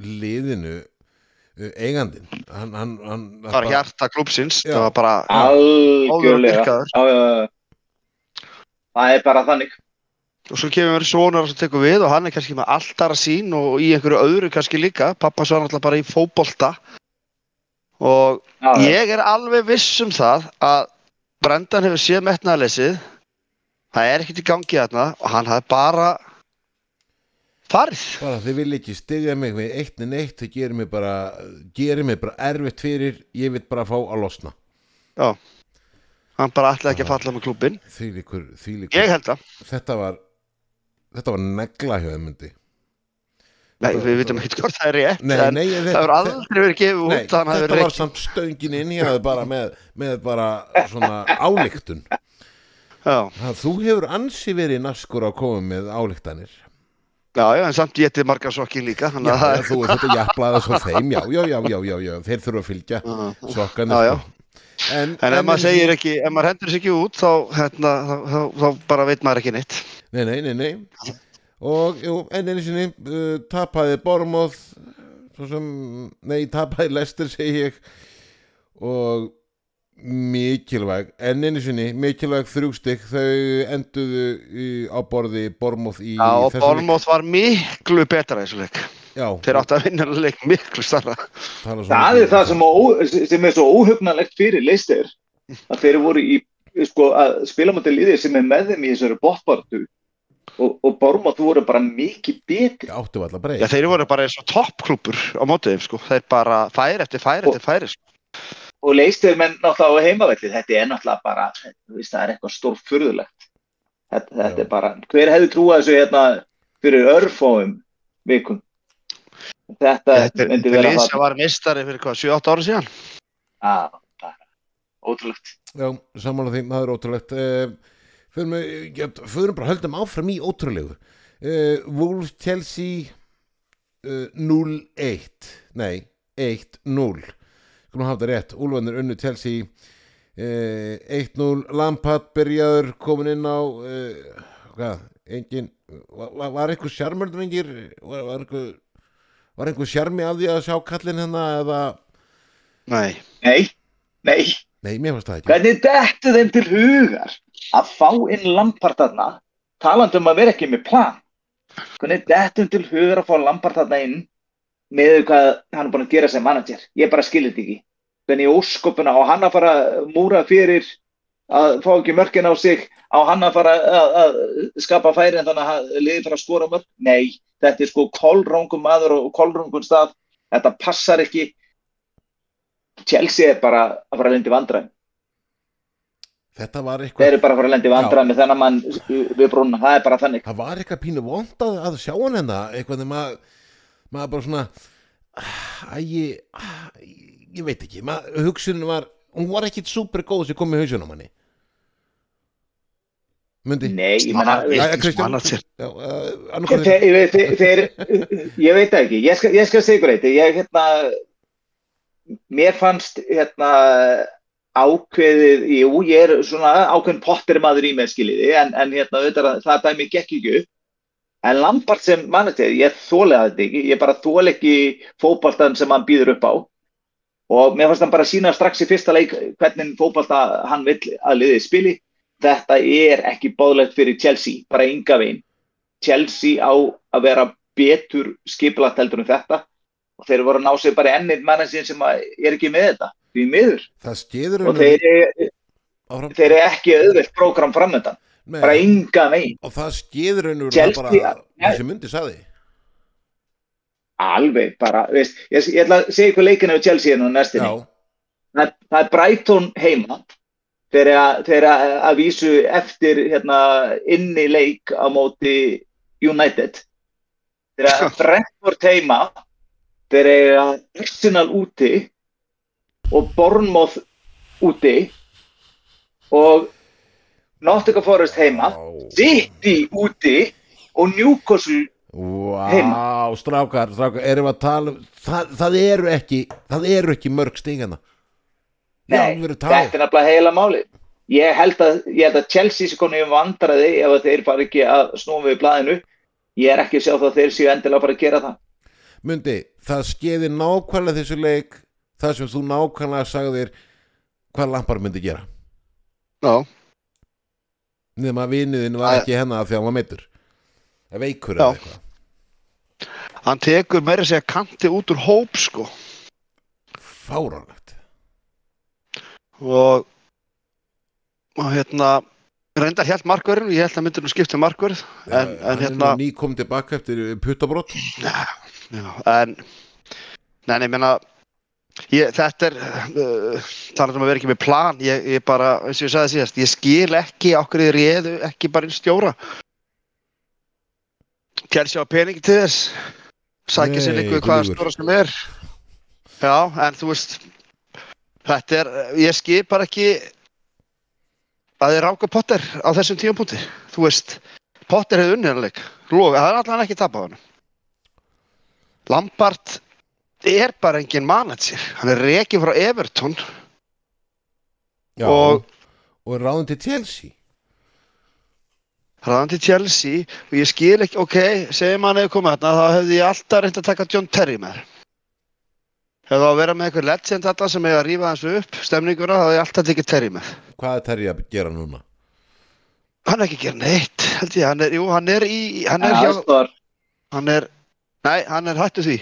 liðinu uh, eigandinn. Hann, hann, hann, Það var hjarta klúpsins, það var bara algjörlega. dýrkaður. já, já, já. það er bara þannig. Og svo kemur mér sonur sem tekur við og hann er kannski með alltara sín og í einhverju öðru kannski líka. Pappa svo náttúrulega bara í fótbolta. Og já, já. ég er alveg viss um það að Brendan hefur séð metnaðleysið það er ekkert í gangi þarna og hann hafði bara farið bara þið vil ekki styggja mig með eitt en eitt þið gerir mig bara gerir mig bara erfitt fyrir ég vil bara fá að losna. Hann bara ætlaði ekki að falla með klúbin því líkur, því líkur ég held það. Þetta var þetta var negla hjá þeim myndi Nei, við vitum ekki hvort það er rétt, Nei, nei, það hefur aldrei verið gefið út, að það þetta hefur var verið samt stöngin inn í það bara með, með bara svona álíktun Já, Það, þú hefur ansi verið naskur að koma með álíktanir já, já, en samt getið margar sokkin líka, Já, að þú þetta jafnlaða svo þeim já, já, já, já, já, já, þeir þurfa að fylgja sokkanir Já, já. sko. En, En ef maður segir ekki, ef maður hendur sér ekki út, þá, hérna, þá, þá, þá bara veit maður ekki neitt. Nei, nei, nei, nei Og, jú, enn einu sinni uh, tapaði Bormóð svo sem, nei, tapaði Lester segi ég og mikilvæg enn einu sinni, mikilvæg þrjústik þau enduðu í, á borði Bormóð í Já, og. Bormóð var miklu betra þessu leik. Já, Þeir áttu að vinna leik miklu starra. Það mikið er það sem, ó, sem er svo óhugnalegt fyrir Leicester að þeir voru í sko, að spila mútið liðið sem er með þeim í þessari botbartu og, og Bormótt voru bara mikið betri áttu alltaf Já, breyð þeir voru bara eins og toppklúpur á mótið þeim, sko. Þeir bara færi eftir færi eftir færi, sko. Og Leicester menn náttúrulega á heimavelli. Þetta er náttúrulega bara, það er eitthvað stórfurðulegt. Þetta, þetta er bara, hver hefði trúað þessu hérna fyrir örfóum vikum? Þetta Þetta myndi þetta er vera það sem var mistari fyrir hvað, 7-8 ára síðan? að, bara, ótrúlegt. Já, samanlega því, það er ótrúlegt uh, við- ja, förum bara höldum áfram í ótrúlegu. Uh, Wolves Chelsea uh, 0-1 Nei, 1-0 Skulum hafa þetta rétt. Úlfanir unnu Chelsea uh, 1-0 Lampard byrjaður komin inn á uh, hvað, engin var, var- var einhver sjarmöldvingir var, var einhver var einhver sjarmi af því að sjá kallinn hérna eða? Nei. nei, nei, nei, mér fannst það ekki. Hvernig dettu þeim til hugar að fá inn Lampard þarna talandi um að vera ekki með plan? Hvernig dettu þeim til hugar að fá Lampard þarna inn með hvað hann er búin að gera sem manager. Ég bara skilir þetta ekki. Hvernig óskopuna á hann að fara múra fyrir að fá ekki mörkin á sig? Á hann að fara að, að skapa færi en þannig að liði fara að skora mörk? Nei, þetta er sko kolrangum maður og kolrangum stað. Þetta passar ekki. Chelsea er bara að fara að lendi vandræðum. Þetta var þeir eitthvað eru bara að fara að lendi vandræðum með þennan mann við brúnna, það er bara þannig. Það var eitthvað pínu vond að, sjá hann hérna eitthvað þegar maður maður bara svona að ég, ég veit ekki. Maður, hugsunin var, hún var ekkit super góð sem kom í hausunum manni. Mundi? Nei, ég menna ég veit ekki. Ég skal, ég skal segja ykkur eitt. Ég hérna mér fannst hérna ákveðið, jú, ég er svona ákveðin pottir maður í með skiljiði en, en hérna, það dæmi gekk ekki upp en Lampard sem manager ég þólega þetta ekki, ég bara þóla ekki fótboltan sem hann býður upp á. Og mér fannst hann bara sína strax í fyrsta leik hvernig fótbolta hann vill að liðið spili. Þetta er ekki bóðlegt fyrir Chelsea, bara ynga veginn. Chelsea á að vera betur skipulagt heldur en þetta. Og þeir voru að ná sér bara ennið mannins sem er ekki með þetta, því miður. Það skeður og þeir eru, ekki auðvelt prógram framöndan, bara ynga veginn og það skeður hennu Chelsea- bara ja. þessi mundi saði alveg bara, veist, ég, ég ætla að segja ykkur leikinu á Chelsea nú næstinni það, það er Brighton heima eru að, vísu eftir hérna, inni leik á móti United. Eru að Brentford heima eru að Arsenal úti og Bournemouth úti og Nottingham Forest heima City úti og Newcastle Vá, strákar, strákar, erum við að tala um það, það eru ekki það eru ekki mörg stingana Já, Nei, þetta er nefnilega heila máli. Ég held að, ég held að Chelsea sé konið um vandræði ef að þeir fara ekki að snúa við blaðinu. Ég er ekki að sjá það að þeir séu endilega að fara að gera það. Mundi, það skeiði nákvæmlega þessu leik það sem þú nákvæmlega sagðir hvað lampar myndi gera Já, nema að viniðin var ekki hennar því að hann var meittur veikur Já. eða eitthvað. Hann tekur meira að segja kanti út úr hóp, sko. fáránlegt. Og, og hérna, reyndar helt markverðin, ég held að myndir nú skipta markverð, en, en hérna, er ný kom tilbaka eftir puttabrótt en, nein, ég meina, ég, þetta er, uh, talað um að vera ekki með plan, ég, ég bara, eins og ég sagði síðast, ég skil ekki okkur í réðu, ekki bara einn stjóra. Kjælsi á peningi til þess, sækja sér líka við hvaða stóra sem er. Já, en þú veist þetta er, ég skip bara ekki að þið ráka Potter á þessum tímapunkti. Þú veist, Potter hefði unnið hann leik. Lofi, það er allan ekki tap á hann Lampard er bara engin manager. Hann er rekin frá Everton. Já, Og- og ráðin til Chelsea. Hraðan til Chelsea. Og ég skil ekki, ok, segjum hann hefur komið þarna þá hefði ég alltaf reynd að taka John Terry með. Hefði að vera með eitthvað legend þetta sem hefði að rífa þessu upp stemninguna, þá hefði ég alltaf tekið Terry með. Hvað er Terry að gera núna? hann er ekki að gera neitt, held ég, hann er, jú, hann er í, hann er hjá, hann er nei, hann er hættu því.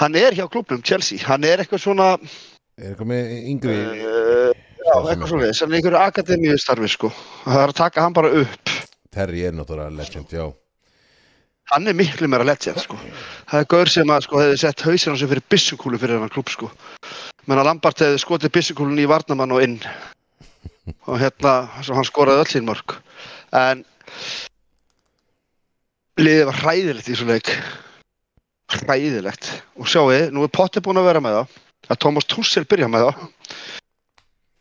Hann er hjá klubnum Chelsea, hann er eitthvað svona Er eitthvað með yngri uh, já, eitthvað svona, hann er einhverju akademíu starfi, sko, það er að taka hann bara upp. Terry er náttúrulega legend, já. Hann er miklu meira legend sko. það er gaur sem að sko, hefði sett hausinn á sig fyrir byssukúlu fyrir hennar klub sko. menn að Lambart hefði skotið byssukúlun í varnamann og inn. Og hérna svo hann skoraði öll sín mörg en liðið var hræðilegt í þessu leik hræðilegt og sjáu, nú er Potter búinn að vera með það. Að Thomas Tussel byrja með það.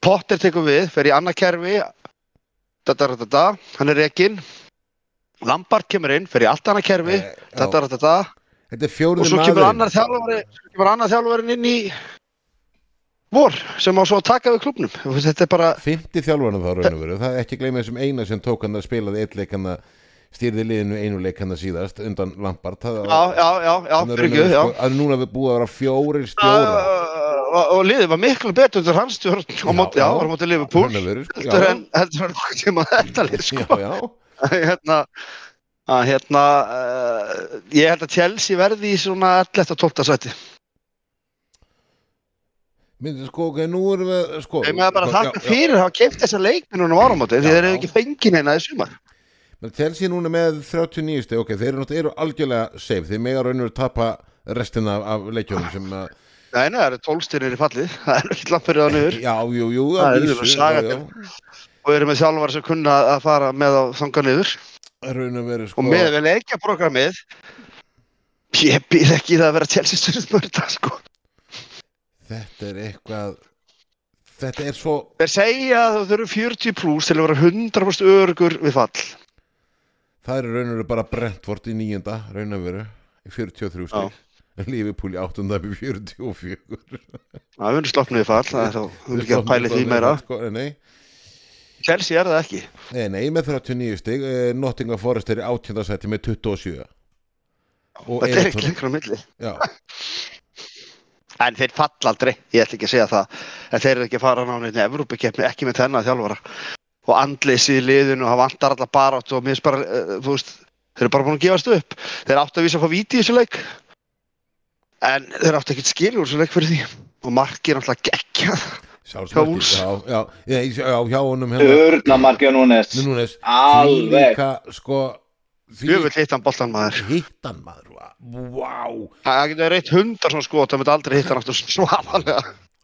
Potter tekur við, fer í annað kerfi. Da, da, da, da, hann er rekinn. Lampard kemur inn, fer í allt annað kerfi. Eh, da, da, da, da, og svo kemur annar þjálfarin inn í vor sem á svo að taka við klubnum þetta er bara Fymti þjálfarnir þá raun og veru. Það er ekki gleyma þessum eina sem tók hann að spilaði eitt að stýrði liðinu einu leik hann að síðast undan Lampard Það já, já, já, já, byrjuð, sko, er núna búið að vera fjórir stjóra Uh, og, liðið var miklu betur undir hans stjórn á móti, já, á móti veru, sko, heldur en nokkuð tíma þetta lið sko. Já, já hérna að hérna uh, ég held að Chelsea verði í svona 11. og 12. sæti. Myndi, sko, ok, nú erum við sko, ég með bara já, þakka fyrir að hafa keipt þessa leikminunum áramóti því Já, þeir eru ekki fengið neina í sumar Men Chelsea núna með 39 steg, ok, þeir eru, eru algjörlega safe, þeir mega raun og veru tapa restina af, af leikjónum sem að, Nei, nei, það eru tólstyrnir í fallið. Það er ekki langt fyrir það niður. Já, jú, jú, Það að er vísu, alveg saga já, til. já, og eru með þjálfar sem kunna að fara með á þanga og veru, sko, og með við leikjaprogrammið ég býð ekki það að vera þetta sko. Þetta er eitthvað, þetta er svo, þeir segja að þú þurfum 40 pluss til að vera 100% örugur við fall það er raun og veru bara Brentford í nýjunda, raun og veru, í 43 steg, Liverpool í áttunda í 44. það er sloknum við fall það er þá, þú vil ekki að pæli því meira. Sko, Chelsea er það ekki. Nei, nei, með 39 steg, eh, Nottingham Forest er í áttjöndarsæti með 27. Og þetta er ekki lengra á milli. Já, en þeir falla aldrei, ég ætla ekki að segja það. En þeir eru ekki að fara á náni Evrópikeppni ekki með þennan þjálfara og andleysi í liðinu og það vantar alltaf barátt og mér finnst bara, uh, þú veist þeir eru bara búin að gefast upp. Þeir áttu að vísa að fá víti í þessu leik. En þeir áttu ekkert skilur þessu leik fyrir því. Og markið er alltaf geggjað. Sjálfsmarkið, já, já, já, já, hjá honum hérna, Urnamarki og Núnes Núnes, Alveg. líka, sko, því Jöfull hitt hann boltan maður. Hittan maður, vá, Það getur reitt hundar svona skot, það myndi aldrei hitta hann aftur svafalega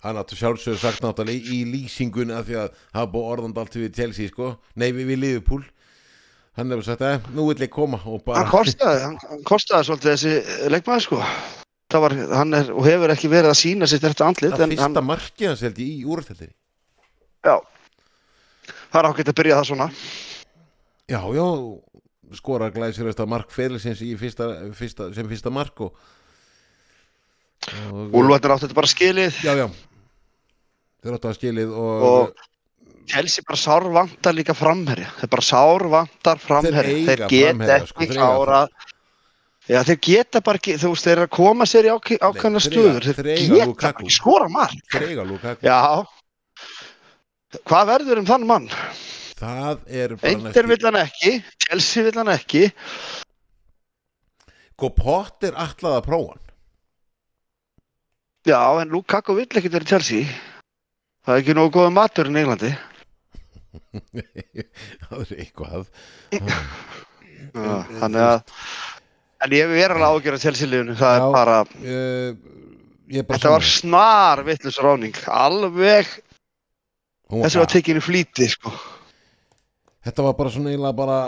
hann áttu sjálfsögur sagt náttúrulega í, lýsingun af því að hafa búið orðand allt við Chelsea, sko, nei, við, við Liverpool, hann hefur sagt, eh, nú vill ég koma og Hann bara, kostaði, hann, hann kostaði svolítið þessi leikmaður sko. Það var, hann er og hefur ekki verið að sína sitt eftir andlit það fyrsta hann, markið hans held ég í úrstældinni. já. Það er ágætt að byrja það svona. Já, já, skora glæsirist að mark ferilsins í fyrsta, fyrsta, sem fyrsta mark og, og Úlfarnir áttu þetta bara skilið. Já, já, þeir áttu að skilið og, og Chelsea bara sár vantar líka framherja. Þeir bara sár vantar framherja. Þeir þeir, eiga geta framherja, sko, ekki þeir eiga klára Já, þeir geta bara ekki, þú veist, þeir að koma sér í ákveð- ákveðna þeir þeir, þeir geta Lukaku. ekki skora þeir Lukaku. Já, hvað verður um þann mann? Það er bara Eindir vill hann ekki, Chelsea vill hann ekki, Sko Potter ætlaði að prófa já, en Lukaku vill ekki verið Chelsea. Það er ekki nógu góða matur í Englandi. Það er eitthvað Já, Þannig að, en ég er alveg ágjörð að Chelsea liðinu, það Já. er bara, uh, Ég bara þetta var snar vittlust ráning, alveg, þessi var tekinn í flýti, sko. Þetta var bara svona eiginlega bara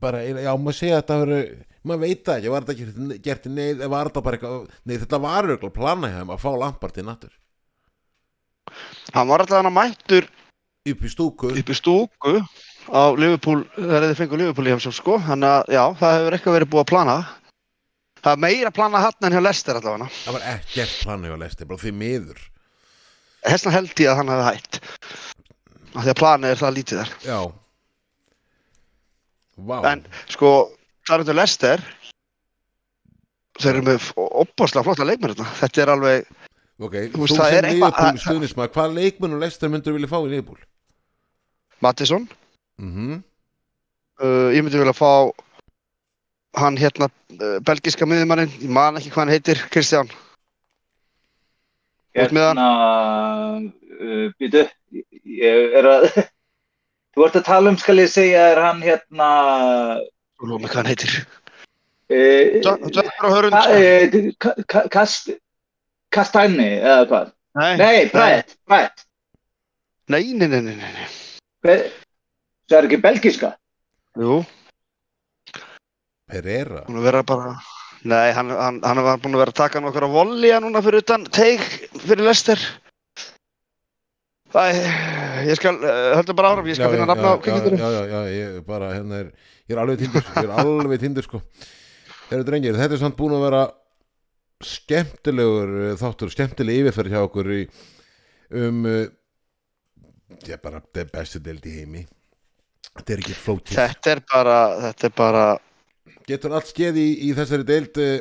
bara, já, maður segja að þetta veru maður veit það ekki, var þetta ekki gert í neyð var þetta bara eitthvað, nei þetta var auðvitað plana hjá þeim að fá lampar til nattur Hann var alltaf hann að mættur upp í stúku. Upp í stúku á Liverpool, þegar þið fengur Liverpool í heimsók sko, þannig að já, það hefur eitthvað verið búið að plana. Það er meira að plana hann en hjá Lester allavega. Það var ekkert plana hjá Lesti, bara því miður. Þessna held ég að hann hefði hætt. Af því að planið er það lítið þar. Já. Vá, en sko, það er undir Lester þeir eru með opaslega flotta hérna. þetta er alveg, ok, þú þú veist, sem það er eitthvað- Liverpool stuðnismað, hvað leikmenn og Lester myndur vilja fá í Liverpool? Mattisson Mhm, uh, ég myndi vilja fá hann hérna uh, belgiska miðjumannin, ég man ekki hvað hann heitir Kristján. Hérna, uh, býtu, ég er að, þú ert að tala um, skal ég segja, er hann hérna, þú lóðum mig hvað hann heitir. Þú er á hörund. Eh, ka- ka- kast, Kastæni, eða hvað? Nei, Nei, Brett, Brett, nei, nei, nei, nei, nei. Hver- það er ekki belgiska. Jú, Pereira. Búin að vera bara Nei, hann, hann, hann var búin að vera að taka nokkra volja núna fyrir utan teig fyrir Lester Æ, ég skal, uh, höldum bara áram, ég skal finna nafna á já, kvikmyndinu já, já, já, ég bara, hérna er ég er alveg tindur, ég er alveg tindur sko. Þeir eru drengir, þetta er samt búin að vera skemmtilegur uh, þáttur, skemmtileg yfirferð hjá okkur í, um uh, ég bara, er bestu deild í heimi. Þetta er ekki flókið. Þetta er bara, þetta er bara getur allt skeð í, í þessari deild uh,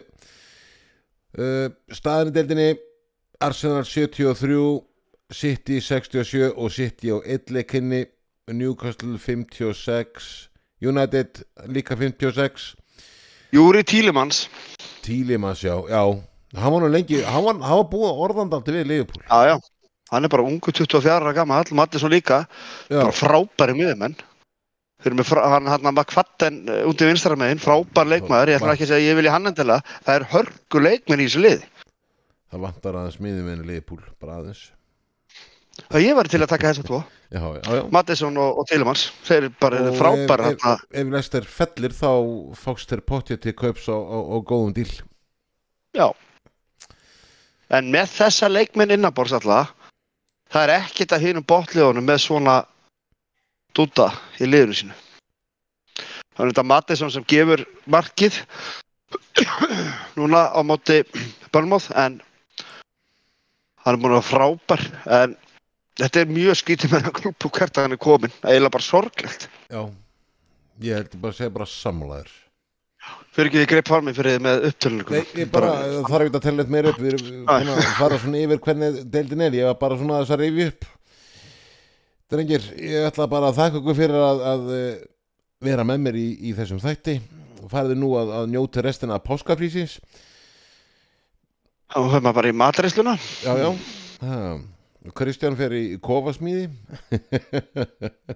uh, staðin í deildinni Arsenal 73 City 67 og City á illekinni Newcastle 56 United líka 56 Júri Tílimans Tílimas já, já. Hann var nú lengi, hann var, hann var búið orðandaldi við Liverpool. Já, já, hann er bara ungu 24 ára gammal, Mattisson líka. Já, bara frábæri miðumenn frá, hann hann að kvatten út í vinstra megin, frábær leikmaður, ég ætla ekki að segja að ég vilja hann endilega, það er hörgu leikmenn í þessu liði. það vantar aðeins miðum en Liverpool, bara aðeins Það ég var til að taka þessa tvo, já, já, já Mattisson og, og Tilemans, þeir eru bara Og frábær ef, ef, ef Lester fellir þá fást þeir potja til kaups á, á góðum díl Já. En með þessa leikmenn innanbors alltaf, það er ekkert að hinum botliðunum með svona dúta í liðinu sínu. Það er þetta Mattisson sem gefur markið núna á móti Bölmóð en hann er búin að frábær en þetta er mjög skítið með að klúpu hvert að hann er komin, eiginlega bara sorglegt. Já, ég held bara að segja bara sammálaður. Fyrir ekki því greip farmi fyrir þið með upptölunum. Nei, ég bara, það þarf ekki að tella eitt meira upp. Við erum búin að fara svona yfir hvernig deildin er. Ég var bara svona að þess að reyfi upp. Drengir, ég ætla bara að þakka ykkur fyrir að, að eh, vera með mér í, í þessum þætti. Og farið nú að, að njóta restina af páskafrísins Þá höfum maður bara í matreisluna. Já, já. Ha. Kristján fer í kofasmíði.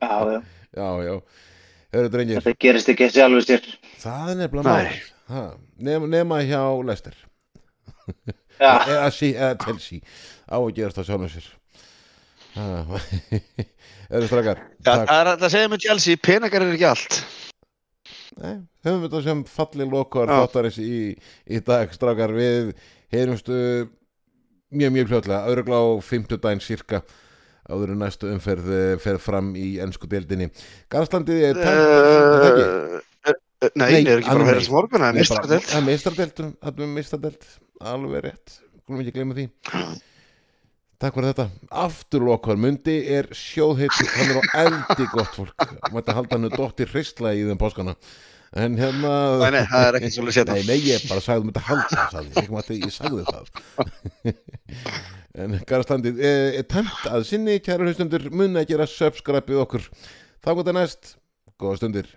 Já, já, Já, já. Hörru drengir, þetta gerist ekki sjálfur sér. það er nefnilega mál Ha, nema, nema hjá Lester. Já, eða, sí, eða Chelsea. Á að gerast það sjálfum sér. Það er að segja með Chelsea, peningar er ekki allt. Nei, höfum þetta sem falli lokar Já. þáttarins í, í dag strakar við heyrumstu mjög mjög fljótlega, öðrugla á 50 daginn cirka áður en næstu umferð eh, fer fram í ennsku deildinni. Garðslandið er tæmt það? Uh, uh, nei, ég er ekki bara að vera nei. sem morgun, það er mistardelt. Það er mistardelt, það er mistardelt alveg rétt, skulum ekki gleyma því. Takk fyrir þetta. Aftur lokar, mundi er sjóðheitt hann er á eldi gott fólk. Mætti halda hann dóttir hreistla í þeim páskana en hérna Nei, nei, það er ekki svolítið setna. Nei, nei, ég bara sagði um þetta halda sagði, ég, mætti, ég sagði það. En Garðslandið er, er tæmt að sinni, kæra hlustundur munið að gera subscribe við okkur. Þá gott að næst, góða stundir